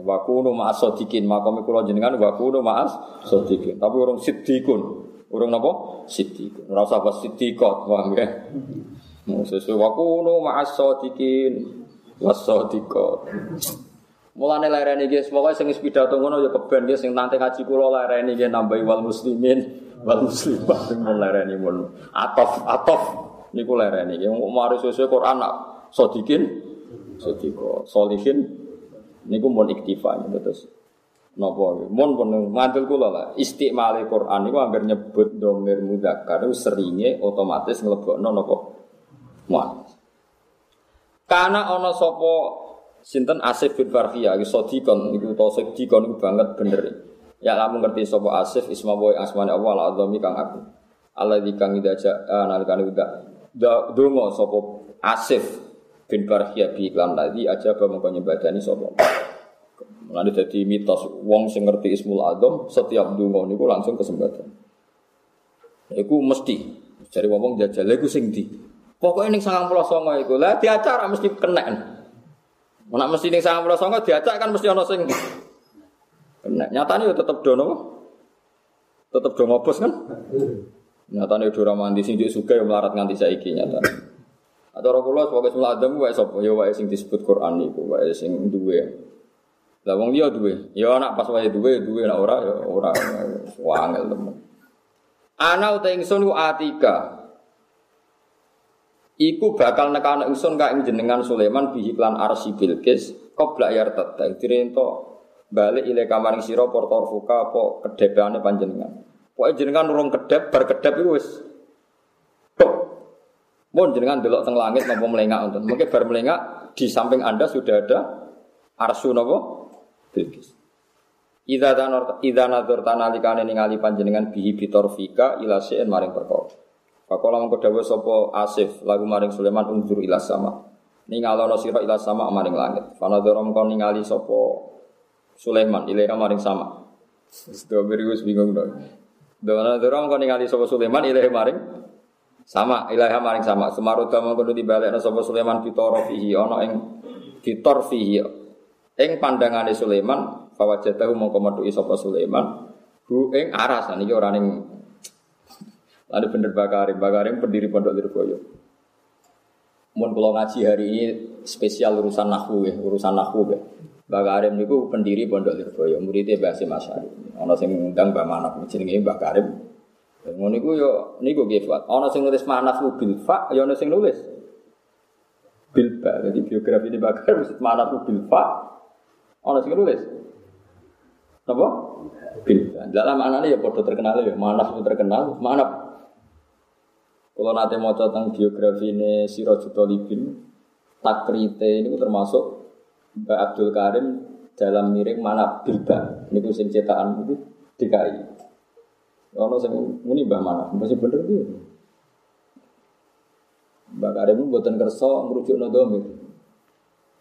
Speaker 1: Wa kunu ma'as sadiqin. Makome kula jenengan wa kunu ma'as sadiqin. Tapi urung siddiqun. Urung napa? Siddiqun. Ora usah pas siddiqot, paham ya? Sesuai wa kunu ma'as sadiqin. Was sadiqot. Mulane lereni nggih pokoke sing pidato ngono ya keben nggih sing nanti ngaji kula lereni nggih nambahi wal muslimin wal muslimat sing lereni mun atof atof niku lereni yang mari sesuai Quran nak sodikin sodiko solihin niku mun iktifa terus napa mun pun mantul kula lah. Istimale Quran niku anggar nyebut domir mudzakkar seringe otomatis nglebokno napa muannas karena ana sapa sinten? Asif bin Farhiyah iki sodikon niku to sodikon niku banget bener. Ya kamu ngerti sapa Asif isma boy asmane Allah al azami kang aku. Allah di kang idaja nalikane udah. Dongo sapa Asif bin Barhia bi iklan tadi aja apa mengko nyebadani sapa. Mulane dadi mitos wong sing ngerti Ismul Azam setiap donga niku langsung kesempatan. Iku mesti cari ngomong jajal iku sing di. Pokoknya ning 99 iku lah diacara mesti kena. Nek mesti ning 99 diacak kan mesti ana sing Kena. Nyatanya ya tetap dono. Tetap do ngobos kan? Nyatanya do ramandi sing juga yang melarat nganti saiki nyata. Atau kula sebagai semula adam wae sapa ya wae sing disebut Quran niku wae sing duwe. Lah wong liya duwe. Ya anak pas wae duwe duwe nek ora ya ora wangel temen. Ana uta ingsun ku atika. Iku bakal nekane ingsun ka ing jenengan Sulaiman bihi lan arsi Bilqis qabla yartat. Dirento balik ile kamaring sira portor fuka apa kedepane panjenengan. Pokoke jenengan urung kedep bar kedep iku wis tok. Mun jenengan delok teng langit napa melengak wonten. Mungkin bar melengak di samping Anda sudah ada arsu napa? Bilqis. Idza tanor idza nadzur tanalikane ningali panjenengan bihi bitorfika ila sein maring perkara. Pakola mengko dawuh sapa Asif lagu maring Sulaiman unjur ila sama. Ningalono sira ila sama maring langit. Fanadzara mengko ningali sapa Sulaiman ilaiha maring sama. Gue bingung dong. Dona dorong kau ningali sopo Sulaiman ilaiha maring sama ilaiha maring sama. Semaruta mau kudu dibalik sopo Sulaiman pitoro fihi ono ing fitor fihi ing pandangane Sulaiman fawajatahu mau komeduki sopo Sulaiman hu ing aras niki ora ning Lalu bener Bakarim, Bakarim pendiri Pondok Lirboyo. Mun kalau ngaji hari ini spesial urusan nahu ya, urusan nahu ya. Mbak Karim niku pendiri Pondok Lirboyo, muridnya Mbah Hasim Asyari. Ana sing ngundang Mbah Manaf jenenge Mbah. Ngono niku yo niku nggih Fuad. Ana sing nulis Manaf bil fa, yo ana sing nulis bil ba. Jadi biografi di Mbah Karim Manaf bil fa. Ana sing nulis Napa? Bilba. Dalam anane ya padha terkenal ya, Manaf itu terkenal, Manaf. Kalau nanti mau tentang biografi ini Sirajul Talibin, takrite ini termasuk Mbak Abdul Karim dalam miring mana bilba. Ini sing cetakan itu DKI. Kalau saya muni Mbah mana, masih bener dia. Mbak Karim itu buatan kerso merujuk nodomir.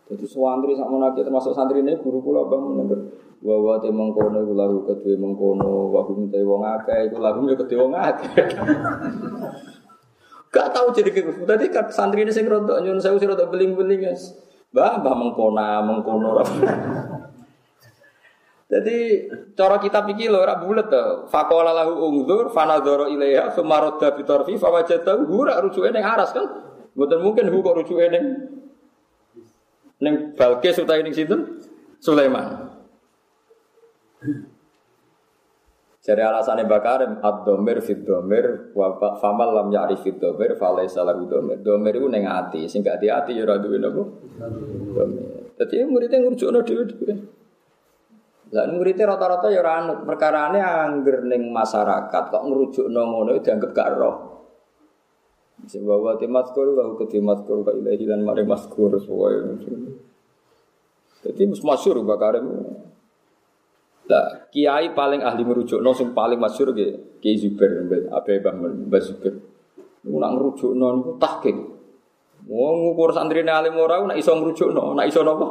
Speaker 1: Jadi santri sama nanti termasuk santri ini guru pula bang menegur bahwa te mengkono iku lagu kedue mengkono wa hum wong akeh iku lagu ya kedue wong akeh. Gak tahu jadi kayak Tadi kan santri ini sing rontok nyun saya usir rontok beling-beling guys. Bah, bah mengkona, mengkono. Jadi cara kita pikir loh, rak bulat tuh. Fakola lahu ungdur, fanadoro ilaiha, sumaroda bitorfi, fawajatahu, hura rujuke neng aras kan? Bukan mungkin hu kok rujuke neng neng Balkis utai neng situ Sulaiman. Jadi alasannya bakarim ad-domir fit domir wa famal lam ya'rif fit domir falaisa lahu domir. Domir itu neng ati, sing gak ati ya ora duwe napa? Domir. Dadi dhewe-dhewe. Lah muridnya rata-rata ya ora anut, perkarane angger ning masyarakat kok ngrujukno ngono dianggap gak roh. Sing bawa timat kuru wa ketimat kuru ka ilahi lan mare maskur sesuai. Jadi masyhur bakarim. Lah, kiai paling ahli merujukno sing paling masyhur nggih Kiai Zubair Abe Mbah Zubair. Niku nak ngrujukno niku tahqiq. Wong ngukur santrine alim ora nak iso ngrujukno, nak iso napa?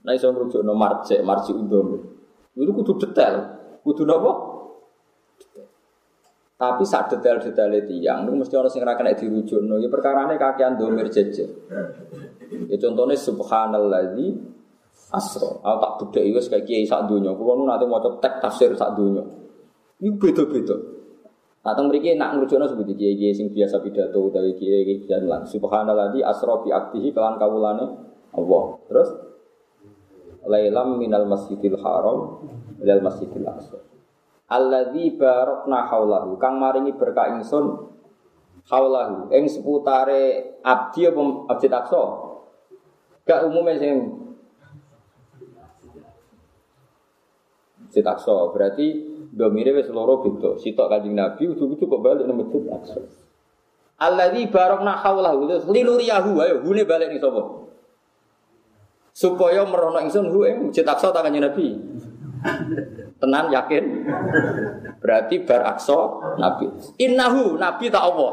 Speaker 1: Nak iso ngrujukno marjek, marji undom. Itu kudu detail. Kudu napa? Tapi saat detail-detail itu yang itu mesti orang sing ra kena dirujukno. Ya perkarane kakean domir jejer. Ya contohnya subhanalladzi asro. Aku tak bedek wis kayak kiai sak donya. Kulo nu nanti maca tek tafsir sak donya. Iku beda-beda. Nah, teng mriki nak ngrucukno seperti kiai-kiai sing biasa pidato utawi kiai-kiai jalan. Subhanallah asra bi aktihi kelan kawulane Allah. Terus lailam minal masjidil haram ilal masjidil aqsa. Alladzi barakna haulahu kang maringi berkah ingsun haulahu ing seputare abdi apa Masjid Aqsa. Gak umumnya sing Masjid Aqsa. Berarti domire wis loro beda. Sitok Kanjeng Nabi ujug-ujug kok balik nang Masjid Aqsa. Alladzi barakna haulahu linuriyahu ayo hune balik ning sapa? Supaya merono ingsun hu ing Masjid Aqsa ta Kanjeng Nabi. Tenan yakin? Berarti bar Aqsa Nabi. Innahu Nabi tak Allah.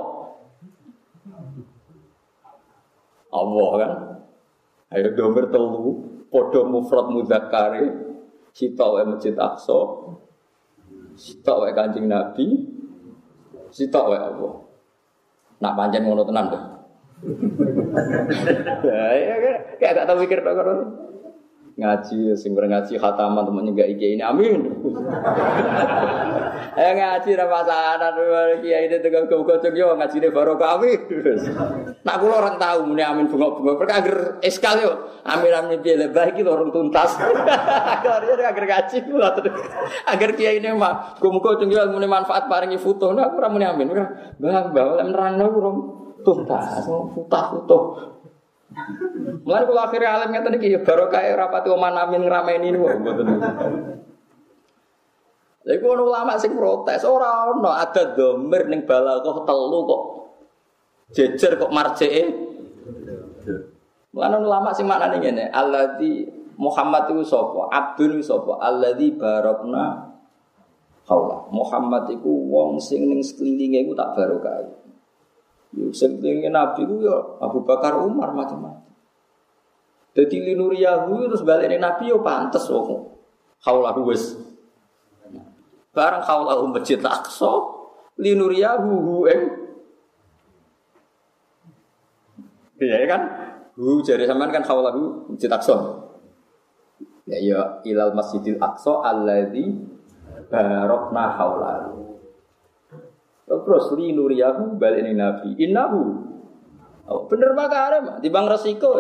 Speaker 1: Allah kan. Ayo domir telu, podo mufrad mudzakkare, Sitok wae Masjid Aqsa. Sitok wae Kanjeng Nabi. Sitok wae Allah. Nak pancen ngono tenan to. Ya, ya, kayak gak tau mikir tok ngaji sing ngaji khataman temennya gak iki ini amin. Eh ngaji ra pasanan kiai tegal kau kocok yo ngaji ini baru kami nak kulo orang tahu muni amin bunga bunga mereka agar eskal yo. Amin amin dia lebih iki orang tuntas. Agar dia agar ngaji kulo agar kiai ini mah kau kocok yo muni manfaat paringi foto nah aku muni amin bang bang nerang orang tuntas foto foto Mulai kalau akhirnya alim ngeten iki ya barokah rapati oman amin ngrameni niku mboten. Lha iku ono ulama sing protes ora ono ada domir ning balaghah telu kok jejer kok marjeke. Mulane ulama sing maknane ngene, alladzi Muhammad itu sapa? Abdul itu sapa? Alladzi barokna haula. Muhammad iku wong sing ning sekelilinge iku tak barokah. Sekelilingnya Nabi itu ya Abu Bakar Umar macam-macam. Jadi linuriyahu terus balik Nabi yo pantes wong. Haulahu wis. Barang haulahu masjid Aqsa linuriyahu hu ing Iya kan? Hu jadi sampean kan haulahu masjid Aqsa. Ya ya ilal Masjidil Aqsa alladzi barokna haulahu. Terus li nuriyahu balik ini Nabi. Innahu. Oh, bener makare di bang resiko.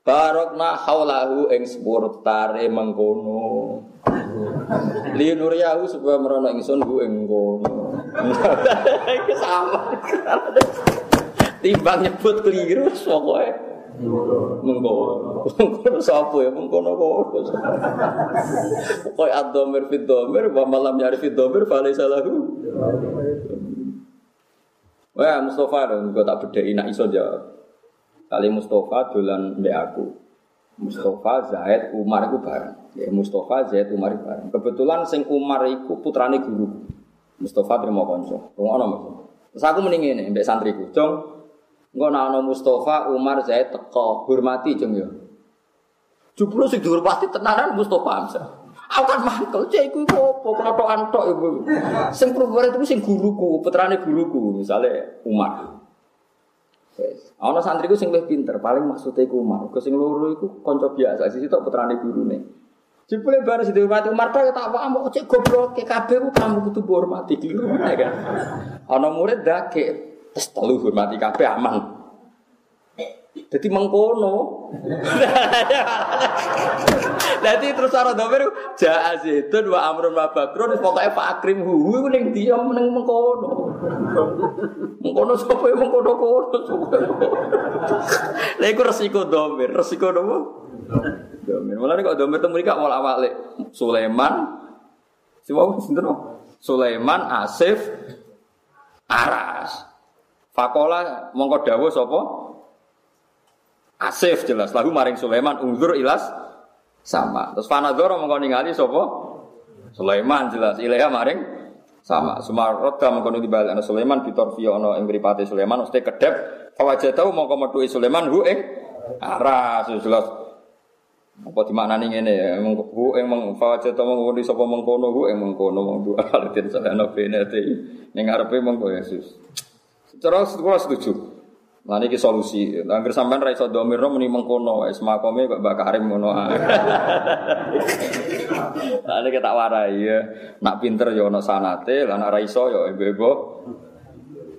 Speaker 1: Barokna haulahu ing tare mengkono. Li nuriyahu sebuah merono ingsun hu ing kono. Iki sama. Timbang nyebut keliru pokoke. Mengkono. Mengkono sapa ya mengkono kono. Pokoke ad-dhamir wa malam ya'rif fi dhamir fa lahu. Wah, Mustafa dong, gue tak bedai nak iso jawab. Kali Mustafa dolan mbek aku. Mustafa, Zaid, Umar itu bareng. Ya, Mustafa, Zaid, Umar itu bareng. Kebetulan sing Umar itu putrane guru. Mustafa terima konco. Ngono maksud. Terus aku mending ngene mbek santriku, "Jong, engko nek ana Mustafa, Umar, Zaid teko, hormati jeng ya." Juplo sing dihormati tenanan Mustafa Hamzah. Aku kan mangkel, cek iku opo klotokan tok iku. Sing itu sing guruku, putrane guruku, misalnya Umar. Wes. Ana santriku sing luwih pinter, paling maksudnya iku Umar. Ke sing loro iku kanca biasa, sisi tok putrane gurune. Jebule baru sing dihormati Umar tok tak apa mbok cek goblok ke kabeh ku kamu kudu hormati di rumah kan. Ana murid dake terus telu hormati kabeh aman. Jadi mengkono. Jadi terus cara domir jaa zaitun wa amrun wa bakrun pokoke Pak Akrim hu iku ning dia ning mengkono. Mengkono sapa ya mengkono kono. Lha iku resiko domir, resiko nopo? Domir. Mulane kok domir temu iki awal Sulaiman Siapa sinten Sulaiman Asif Aras. Fakola mongko dawuh sapa? Asif jelas lalu maring Sulaiman unzur ilas sama. Terus fanadzara mongko ningali sapa? Sulaiman jelas ilaha maring sama. Sumaroda mongko nu dibalik ana Sulaiman bitorfi ana ing mripate Sulaiman mesti kedep fawajatahu mongko metuhi Sulaiman hu ing aras jelas apa dimaknani ngene ya hu ing meng fawajatahu mongko di sapa mengkono hu ing mengkono mong dua alatin salana benete ning ngarepe mongko Yesus. Secara sekolah setuju. Nah ini solusi. Angger sampean ra iso domirno muni mengkono wis makome Mbak Karim ngono ae. Lah nek tak warai ya. Nak pinter ya ana sanate, lah nak ra iso ya ibu-ibu.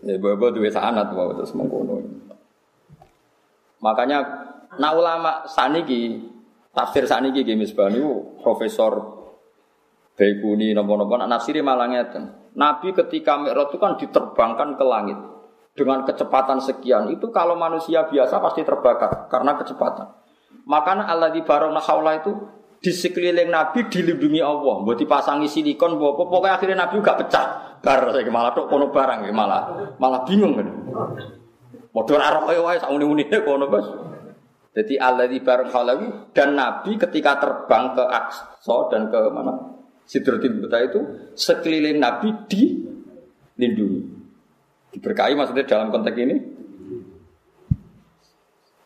Speaker 1: Ibu-ibu duwe sanat wae terus mengkono. Makanya nak ulama saniki tafsir saniki nggih misbah niku profesor Baikuni nopo-nopo nak nafsiri malah. Nabi ketika Mi'raj itu kan diterbangkan ke langit dengan kecepatan sekian itu kalau manusia biasa pasti terbakar karena kecepatan. Makanya Allah di barona haula itu di sekeliling Nabi dilindungi Allah, buat dipasangi silikon, buat pokoknya akhirnya Nabi juga pecah. Bar malah tuh kono barang malah malah bingung kan. Modal arah kaya wae sak muni-munine kono bos. Jadi Allah di barona dan Nabi ketika terbang ke Aqsa dan ke mana Sidratul Muntaha itu sekeliling Nabi dilindungi. Diberkahi maksudnya dalam konteks ini?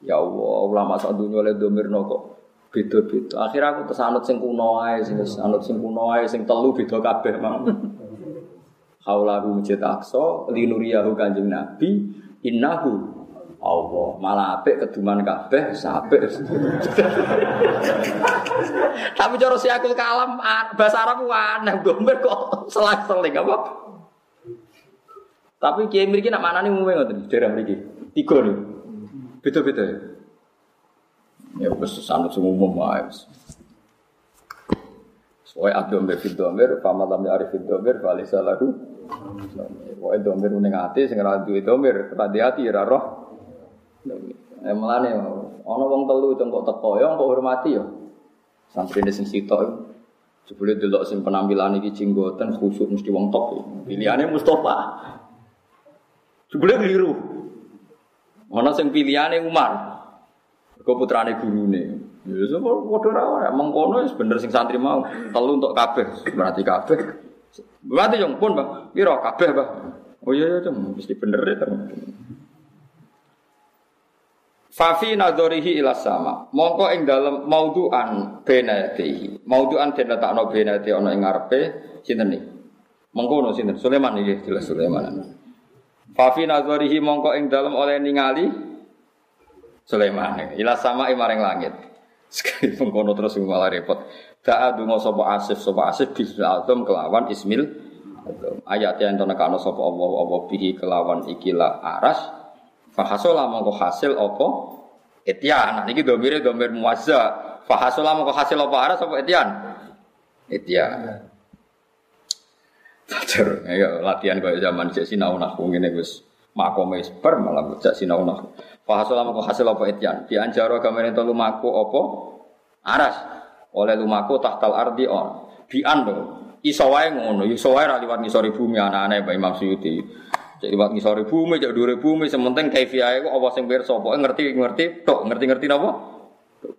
Speaker 1: Ya Allah, ulama saat dunia oleh domir kok beda-beda. Akhirnya aku tersanut sing kuno ae, sing sanut sing kuno ae, sing telu beda kabeh mang. Haulahu masjid Aqsa, linuriyahu kanjeng Nabi, innahu Allah malah apik keduman kabeh sapik. Tapi cara si akul kalam bahasa Arab aneh, domir kok selang-seling apa? Tapi kiai mriki nak manani umume ngoten, daerah mriki. Tiga nih. Beda-beda ya. Ya wis sanut sing umum wae. Soalnya abdul mbek domir, paman lam arif domir, bali salahu. Soalnya domir ning ati sing ora duwe domir, ora di ati ora roh. Eh melane ana wong telu kok teko ya kok hormati ya. Santrine sing sitok Jebule delok sing penampilan iki jenggoten khusuk mesti wong top. Pilihane Mustafa. Jebule keliru. Ana sing pilihane Umar. Mergo putrane gurune. Ya sapa padha ra ora mengkono wis bener sing santri mau. Telu untuk kabeh, berarti kabeh. Berarti yang pun, Bang. Piro kabeh, Bang? Oh iya iya, mesti bener ya. Fafi nadorihi ila sama. Mongko ing dalem mauduan benatihi. Mauduan den letakno benati ana ing ngarepe sinten iki? Mengkono sinten? Sulaiman iki jelas Sulaiman. Fafi nazarihi mongko ing dalem oleh ningali Sulaiman ila sama maring langit. Sekali mengkono terus malah repot. Da'a dungo sapa asif sapa asif bismil azam kelawan ismil ayat yang tenekano sapa Allah Allah bihi kelawan ikilah aras fahasola mongko hasil apa Etian, nah ini domire domir muazza. Fahasola mongko hasil apa aras apa etian? Etian. Belajar, ya, latihan kayak zaman cek sinau nahu ngene Gus. makome bar malah bocah sinau nah. Fa hasil mako hasil apa ityan? Di anjaro gamane to lumaku apa? Aras. Oleh lumaku tahtal ardi on. Bi ando. Iso wae ngono, iso wae ra liwat ngisori bumi anak-anak Mbak Imam Suyuti. Cek liwat ngisori bumi, cek dhuwure bumi, sementing kaifiahe kok apa sing pirsa, pokoke ngerti-ngerti tok, ngerti-ngerti napa?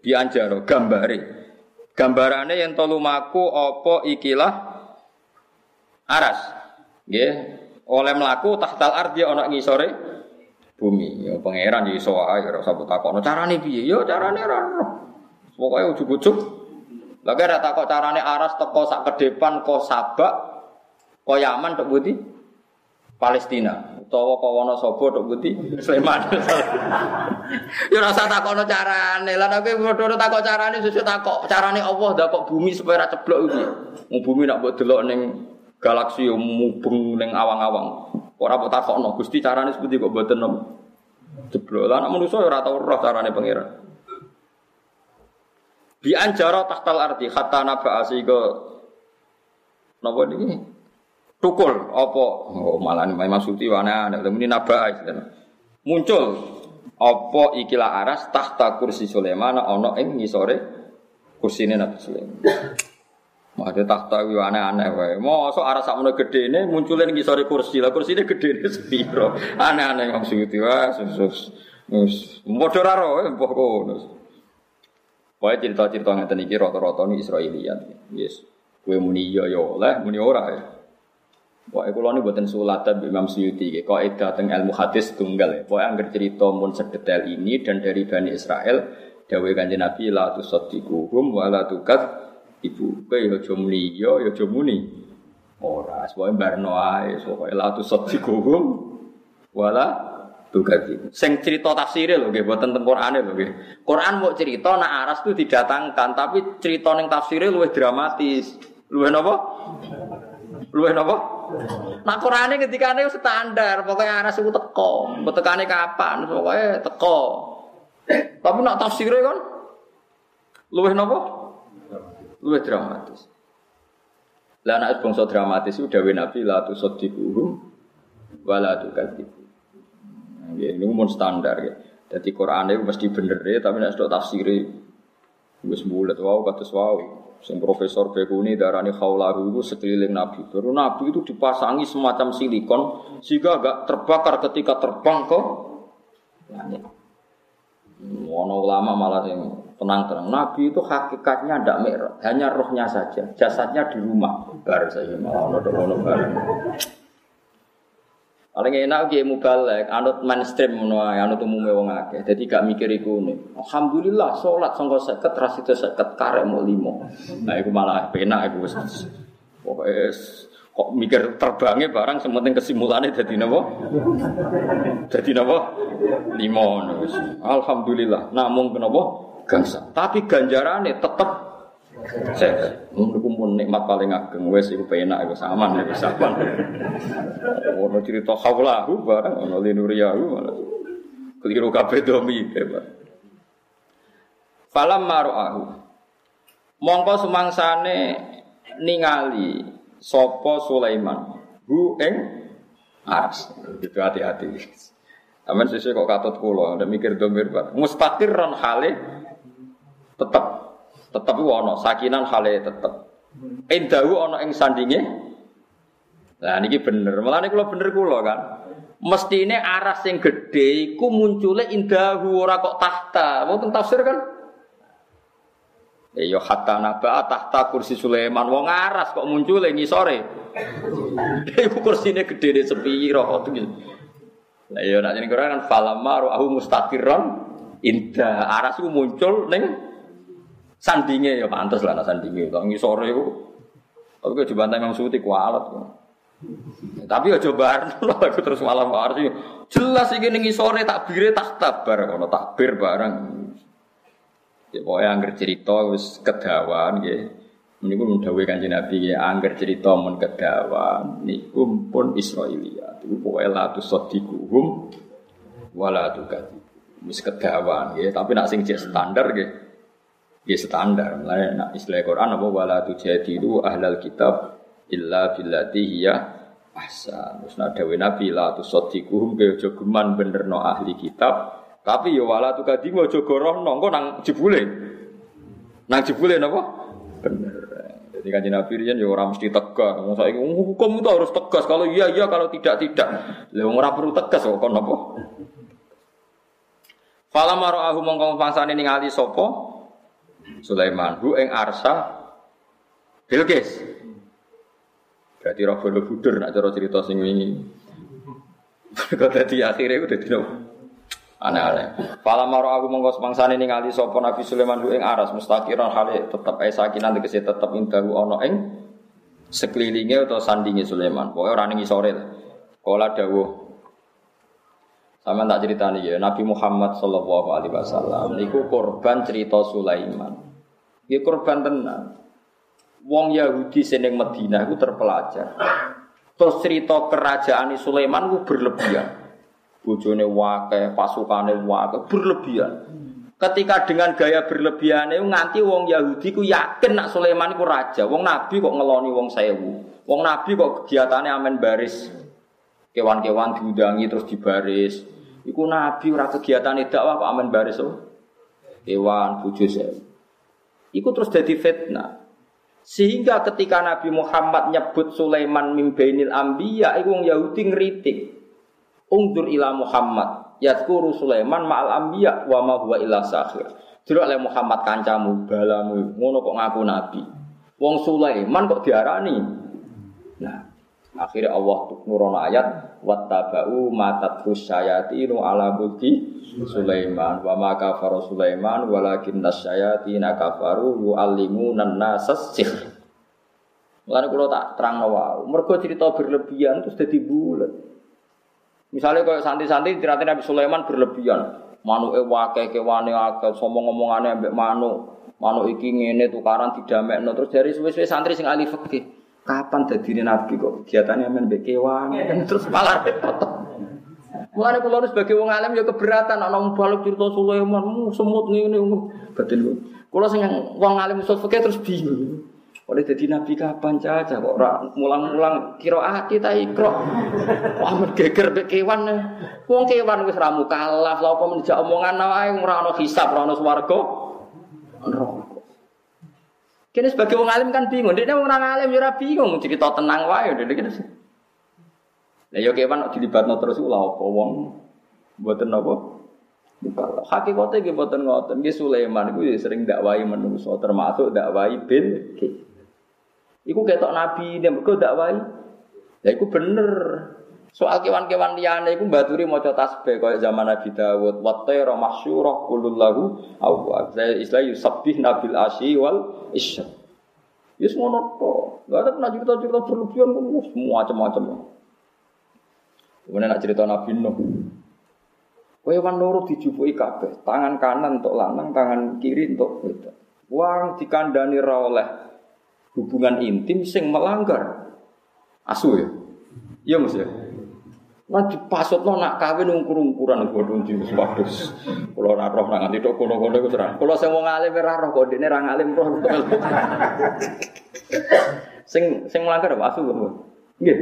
Speaker 1: Bi anjaro gambare. Gambarane yen to lumaku apa ikilah aras. Nggih, oleh mlaku tahtal ardi ana ngisore bumi. Ya pangeran ya iso wae ora usah takokno carane piye? Ya carane ora ora. Pokoke ujug-ujug. Takok carane aras teko sak ke depan kok sabak kok Yaman tok budi Palestina utawa kok Wonosobo tok budi Sleman. ya ora usah takokno carane. Lah nek padha takok carane sesuk takok carane Allah ndak kok bumi supaya ora ceblok iki. Bumi nak mbok delok ning galaksi mubeng ning awang-awang. Ora mbok takokno Gusti carane seperti kok mboten nopo. Jeblok. Lah nek manusa ora tau roh carane pangeran. Bi anjara tahtal arti hatta naba asiga napa niki? Tukul apa? Oh malah maksudi wana ana ini naba Muncul apa ikilah aras tahta kursi Sulaiman ana ing ngisore kursine Nabi Sulaiman. Mate tahta kuwi aneh-aneh wae. Mosok aras sakmono gedene muncule ning ngisore kursi. Lah kursine gedene sepiro? Aneh-aneh maksudi wae sus. Wis padha ra ro, kono. Pokoknya cerita-cerita ngeten iki rata-rata ini Israeliat. Yes. Kue muni iya ya oleh, muni ora ya. Kula ini buatan sulatan Imam Suyuti. Kau edah teng ilmu hadis tunggal ya. Pokoknya angker cerita mun sedetail ini dan dari Bani Israel. Dawe kanjeng Nabi la tusaddiquhum wa la tukat ibu. Kue ya aja muni iya, ya aja muni ora. Pokoknya barno ae. Pokoknya la tusaddiquhum wa la Tuh Sing cerita tafsirnya loh, gitu, buatan tentang Quran loh, gitu. Quran mau cerita, nak aras itu didatangkan, tapi cerita neng tafsirnya lebih dramatis. Luwih apa? Luwih apa? Nah Quran ketika ini standar, pokoknya aras itu teko, betekane kapan, pokoknya teko. Tapi nak tafsirnya kan, luwih apa? Luwih dramatis. Lah anak bangsa dramatis itu dawe Nabi la tusaddiquhum wa la tukadzibu. Ya, ini umum standar ya. Jadi Quran itu mesti bener ya, tapi nek sudah tafsir wis bulat wow kata wow. Sing profesor Bekuni darani khaulahu itu sekeliling Nabi. Baru Nabi itu dipasangi semacam silikon sehingga agak terbakar ketika terbang ke langit. Ono ulama malah yang tenang-tenang. Nabi itu hakikatnya tidak merah, hanya rohnya saja. Jasadnya di rumah. Bar saya malah ono bareng. Paling enak ki mubalek, anut mainstream ae, anut umume wong akeh. Dadi gak mikir iku ne. Alhamdulillah salat sangka 50 ras itu 50 karek mau 5. Nah iku malah penak wis. Pokoke kok mikir terbangnya barang sementing kesimpulannya jadi napa? Jadi? Lima wis. Alhamdulillah. Namun kenapa? Gangsa. Tapi ganjarannya tetap saya niku pun nikmat paling ageng wes iku penak iku saman iku saman. Ono cerita haulahu barang ono linuriyahu malah. Keliru kabeh domi hebat. Falam maru'ahu. Mongko sumangsane ningali sapa Sulaiman. Hu ing aras. Itu hati-hati. Aman sesuai kok katut kula, ada mikir domir pak. Mustaqirron hale tetap Tetap ono sakinan hale tetep. Indahu ono ing sandinge. Nah niki bener. Malah ini kalau bener kula kan. Mesti ini aras yang gede iku munculnya indahu ora kok tahta. Wonten tafsir kan? Ya hatta naba tahta kursi Sulaiman wong aras kok muncul ngisore. Iku kursine gede de sepiro kok gitu. Lah ya nek jeneng kan falamaru ahu mustaqirran indah aras iku muncul ning Sandinge ya pantas lah nak sandinge. Kalau ngisore itu, tapi gue coba Imam Suti kualat. Tapi ya coba aku terus malam harus jelas iki ning ngisore takbire tak tabar kono takbir barang. Ya pokoknya angger cerita wis kedawan nggih. Niku mun dawuh Kanjeng Nabi ya angger cerita mun kedawan niku pun Israiliyat. Iku pokoke la tusaddiquhum wala tukadzib. Wis kedawan nggih, tapi nak sing standar nggih Ya standar. Mulai nak istilah Quran apa wala tujadilu ahlal kitab illa billati hiya Asa, terus nak dawe Nabi la tu sodikuhum ke ojo geman no ahli kitab, tapi ya wala tu kadimu ojo gorohno, engko nang jebule. Nang jebule napa? Bener. Jadi kan Nabi Rian ya orang mesti tegas. Wong saiki hukum itu harus tegas. Kalau iya iya, kalau tidak tidak. Lah ora perlu tegas kok napa? Fala mara'ahu mongko pangsane ningali sapa? Sulaiman hu ing arsa Bilqis. Berarti roh budur nak cara cerita sing wingi. Kok dadi akhire ku dadi aneh-aneh. Fala maro aku monggo semangsane ningali sapa Nabi Sulaiman ing aras mustaqiran hale tetep ae sakinan tegese tetep indahu ana ing sekelilinge atau sandinge Sulaiman. Pokoke ora ning isore. Kala dawuh sama tak ceritani ya Nabi Muhammad Shallallahu Alaihi Wasallam niku korban cerita Sulaiman. Dia korban tenan wong Yahudi seneng Medina itu terpelajar. Terus cerita kerajaan Sulaiman itu berlebihan. Bojone wake, pasukane wake, berlebihan. Ketika dengan gaya berlebihan itu nganti wong Yahudi ku yakin nak Sulaiman itu raja. Wong Nabi kok ngeloni wong sewu. Wong Nabi kok kegiatannya amen baris. Kewan-kewan diundangi terus dibaris. Iku Nabi ora kegiatan dakwah kok amen baris oh. Kewan bojo sewu. Iku terus jadi fitnah. Sehingga ketika Nabi Muhammad nyebut Sulaiman mimbainil ambiya itu Yahudi ngeritik. Ungdur ila Muhammad yadkuru Sulaiman ma'al ambiya wa ma huwa illa sakhir. Dulu oleh Muhammad kancamu balamu ngono kok ngaku nabi. Wong Sulaiman kok diarani. Nah, akhirnya Allah nurono ayat wattaba'u matat syayatinu ala mulki Sulaiman wa ma kafara Sulaiman walakin nasyayatina kafaru yu'allimuna nasas sihr. Mulane kula tak terang wae. Mergo cerita berlebihan terus dadi bulet. Misalnya kalau santi-santi cerita Nabi Sulaiman berlebihan, manuke wake kewane akeh, sombong ngomongane ambek manuk, manuk iki ngene tukaran didamekno terus dari suwe-suwe santri sing ahli fikih. Kapan dadine nabi kok kegiatannya men mbek kewan terus malah repot. Mulane kula nu sebagai wong alim ya keberatan ana wong balik cerita Sulaiman, semut ngene batin. Kula sing wong alim usul fikih terus bingung. Oleh jadi nabi kapan caca kok ora mulang-mulang kira ati ta ikro. Wah geger mek kewan. Wong kewan wis ra mukalaf, lha apa menjak omongan wae ora ana hisab, ora ana swarga. Kene sebagai wong alim kan bingung, dia wong alim ya bingung, cerita tenang wae, dia kene. Lah ya kewan dilibatno terus lha apa wong mboten napa? Hakikate nggih mboten ngoten. Nggih Sulaiman iku ya sering dakwahi menungso termasuk dakwahi bin Iku ketok nabi dia mergo dakwahi. Ya iku bener. Soal kewan-kewan liyane iku mbaturi maca tasbih kaya zaman Nabi Dawud. Wa tayra mahsyurah kullu lahu awwa. Istilah yusabbih nabil asyi wal isya. Yes ngono ada pernah cerita-cerita berlebihan semua macam-macam. Kemudian nak cerita Nabi Nuh. Kowe wan loro dijupuki kabeh, tangan kanan untuk lanang, tangan kiri untuk wedok. Wang dikandani ra oleh hubungan intim sing melanggar asu ya. Iya Mas ya. Lah dipasutno nak kawin ungkur-ungkuran bodho jenis wadus. Kula ora roh nang nganti tok kono-kono iku terang. Kula sing wong alim ora roh kok dene ra ngalim roh. sing sing melanggar apa asu. Nggih.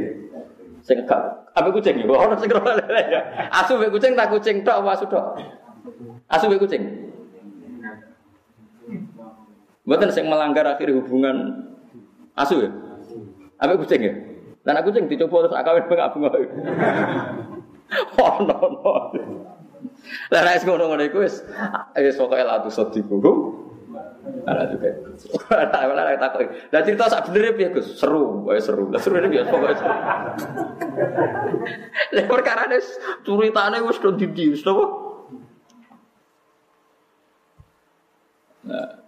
Speaker 1: Sing gak apa kucing ya? Orang sing ya. Asu be kucing tak kucing tok apa asu tok? Asu be kucing. Mboten sing melanggar akhir hubungan asu ya? Apa kucing ya? Dan aku kucing dicoba terus akawin bengak bengak. Oh no no. Lah nek ngono-ngono iku wis wis pokoke la tu sediku. Ada juga. Ada ada takut. Dan cerita sak bener ya Gus, seru, wae seru. Lah seru biasa pokoknya seru. Lah perkara ini ceritane wis do didi, wis? Nah,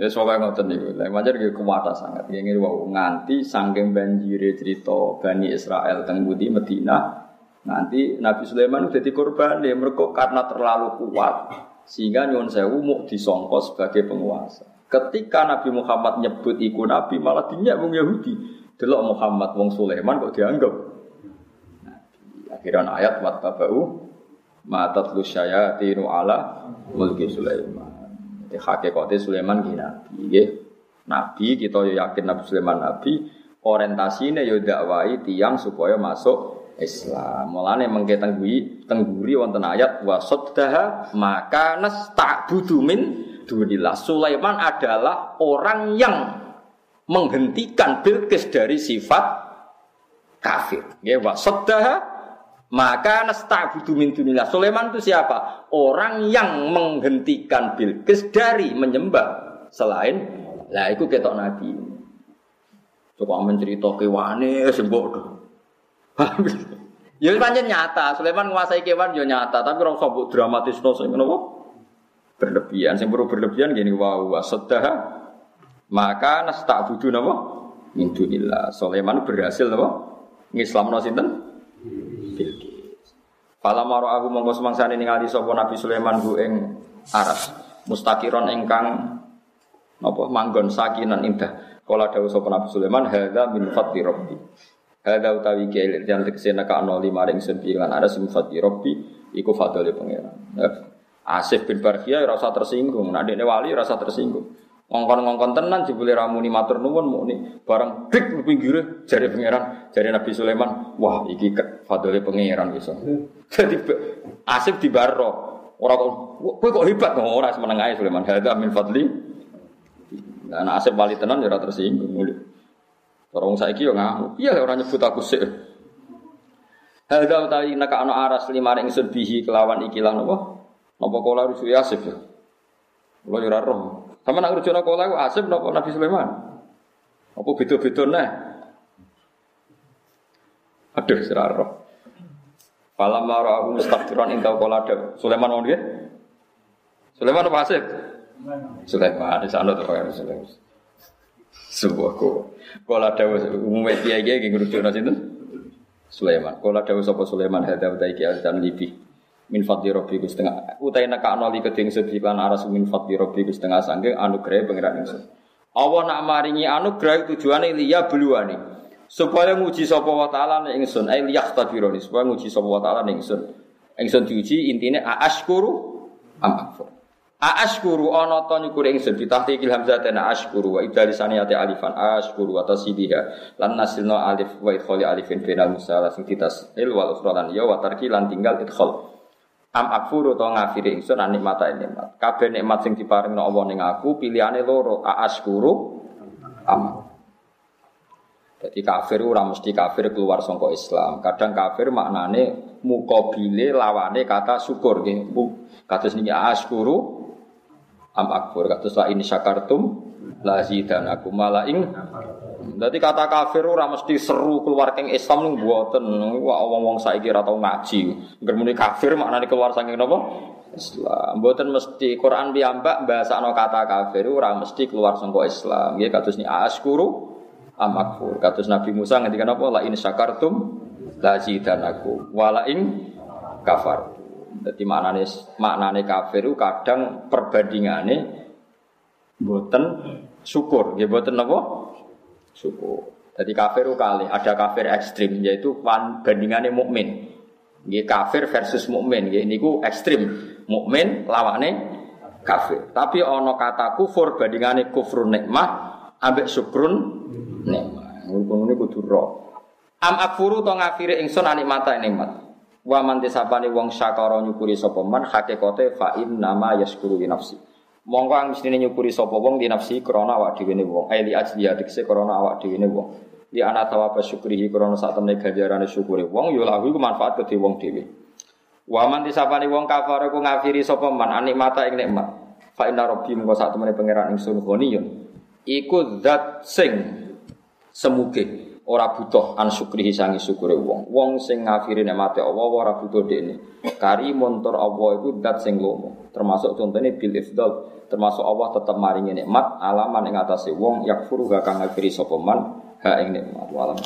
Speaker 1: Ya soalnya ngoten niku. Pancen iki kuwata sangat. Nggih wau nganti saking banjire cerita Bani Israel teng Budi Medina nanti Nabi Sulaiman udah dikorban dia mereka karena terlalu kuat sehingga nyuwun sewu mau sebagai penguasa. Ketika Nabi Muhammad nyebut iku Nabi malah dinyak wong Yahudi. Delok Muhammad wong Sulaiman kok dianggap Nabi. Akhirnya ayat wattabau matat lu syayatinu ala mulki Sulaiman. Jadi hakikatnya Sulaiman gini Nabi. Nabi kita yakin Nabi Sulaiman Nabi. orientasine yo dakwai tiang supaya masuk Islam. Mulane mengke tengguri tengguri wonten ayat saddaha maka nasta'budu min dunillah. Sulaiman adalah orang yang menghentikan Bilqis dari sifat kafir. Ya wa saddaha maka nasta'budu min dunillah. Sulaiman itu siapa? Orang yang menghentikan Bilqis dari menyembah selain lah itu ketok nabi. Coba mencerita kewane sembok tuh. Ya pancen nyata, Sulaiman menguasai kewan ya nyata, tapi ora usah mbok dramatisno sing ngono berlebihan. Sing perlu berlebihan gini wow wasaddah maka nasta'budu napa min dunillah. Sulaiman berhasil napa ngislamno sinten? Bilqis. Fala maro aku mongko semangsane ningali sapa Nabi Sulaiman ku ing aras mustaqiron ingkang napa manggon sakinan indah. Kala dawuh sapa Nabi Sulaiman hadza min fadli rabbi. Hadza utawi kiai yang tegese neka ana lima ring ada min fadli rabbi iku pangeran. Asif bin Barhia rasa tersinggung, nak dekne wali rasa tersinggung. Ngongkon-ngongkon tenan jebule ramuni matur nuwun mukni bareng dik pinggire jari pangeran, jari Nabi Sulaiman, wah iki fadli pangeran iso. Jadi Asif di baro. Ora kok kok hebat kok ora semeneng ae Sulaiman. Hadza min fadli Nah, anak asep wali tenan ya tersinggung mulu. Orang saiki yo ngamuk. Iya orang nyebut aku sih. Hadza utawi naka ana aras lima ingsun bihi kelawan ikilah napa? Napa kala rusu Asif ya. Kula yo ora roh. Sama nak rujuk kala ku Asif napa Nabi Sulaiman? Apa beda-beda nah? Aduh, sira roh. Falam mara aku mustakbiran inta kala Sulaiman mau dia? Sulaiman apa Asif? Sulaiman di sana tuh pakai Sulaiman. Sebuah ko. Kalau ada umumnya dia dia yang ngerujuk nasi itu. Sulaiman. Ada sapa Sulaiman hada utai kia dan libi. Min fadli robbi ku setengah. Utai nak anoli keding sediklan aras min fadli ku setengah sangge anugerah pengiran ingsun. Allah nak maringi anugerah tujuannya liya beluani. Supaya nguji sapa wa ta'ala ning ingsun. Ai liyahtabironi supaya nguji sapa wa ta'ala ning ingsun. Ingsun diuji intine aashkuru am akfur. Aashkuru ana ta nyukuri ingsun ditahqiqil hamzatan aashkuru wa idalisani ati alifan aashkuru wa tasibiha lan nasilna alif wa idkhali alifin bainal musalla sing ditasil wal ukhra ya wa tarki lan tinggal idkhal am akfuru ta ngafiri ingsun an nikmata nikmat kabeh nikmat sing diparingno Allah ning aku pilihane loro aashkuru am jadi kafir ora mesti kafir keluar sangka Islam. Kadang kafir maknane mukabile lawane kata syukur nggih. Kados niki askuru am akfur kados la in syakartum la zidanakum mala ing Dadi kata kafir ora mesti seru keluar keng Islam ning mboten. Wah wong-wong saiki ora tau ngaji. Ngermuni kafir maknane keluar saking napa? Islam. Mboten mesti Quran piyambak bahasano kata kafir ora mesti keluar sangka Islam. Nggih kados ni askuru am akfur. Kados Nabi Musa ngendikan apa? La in syakartum la zidanakum wala ing kafar. Jadi maknane maknane kafir itu kadang perbandingane boten syukur, ya boten apa? Syukur. Jadi kafir itu kali ada kafir ekstrim yaitu bandingannya mukmin. Nggih kafir versus mukmin, nggih niku ekstrim. Mukmin lawane kafir. Tapi ono kata kufur bandingane kufrun nikmah ambek syukrun Ngono kudu ro. Am akfuru to ngafire ingsun anikmata nikmat. Wa man tisapane wong syakara nyukuri sapa man hakikate fa nama yaskuru li nafsi. Monggo ang mestine nyukuri sapa wong di nafsi krana awak dhewe ne wong. Ai li ajli adikse krana awak dhewe ne wong. Di ana tawaba syukrihi krana temne ganjarane syukure wong ya lahu iku manfaat kedhe wong dhewe. Wa man tisapane wong kafir ku ngafiri sapa man anikmata ing nikmat. Fa inna rabbi monggo sak temene pangeran ingsun ghaniyun. Iku zat sing semuge ora butuh an syukrihi sangi syukure wong. Wong sing ngafiri nikmate Allah ora butuh dekne. Kari montor Allah itu dat sing lomo. Termasuk contohnya bil ifdal, termasuk Allah tetap maringi nikmat alaman ing atase wong yakfuru gak kang ngafiri sapa man ha ing nikmat. Walam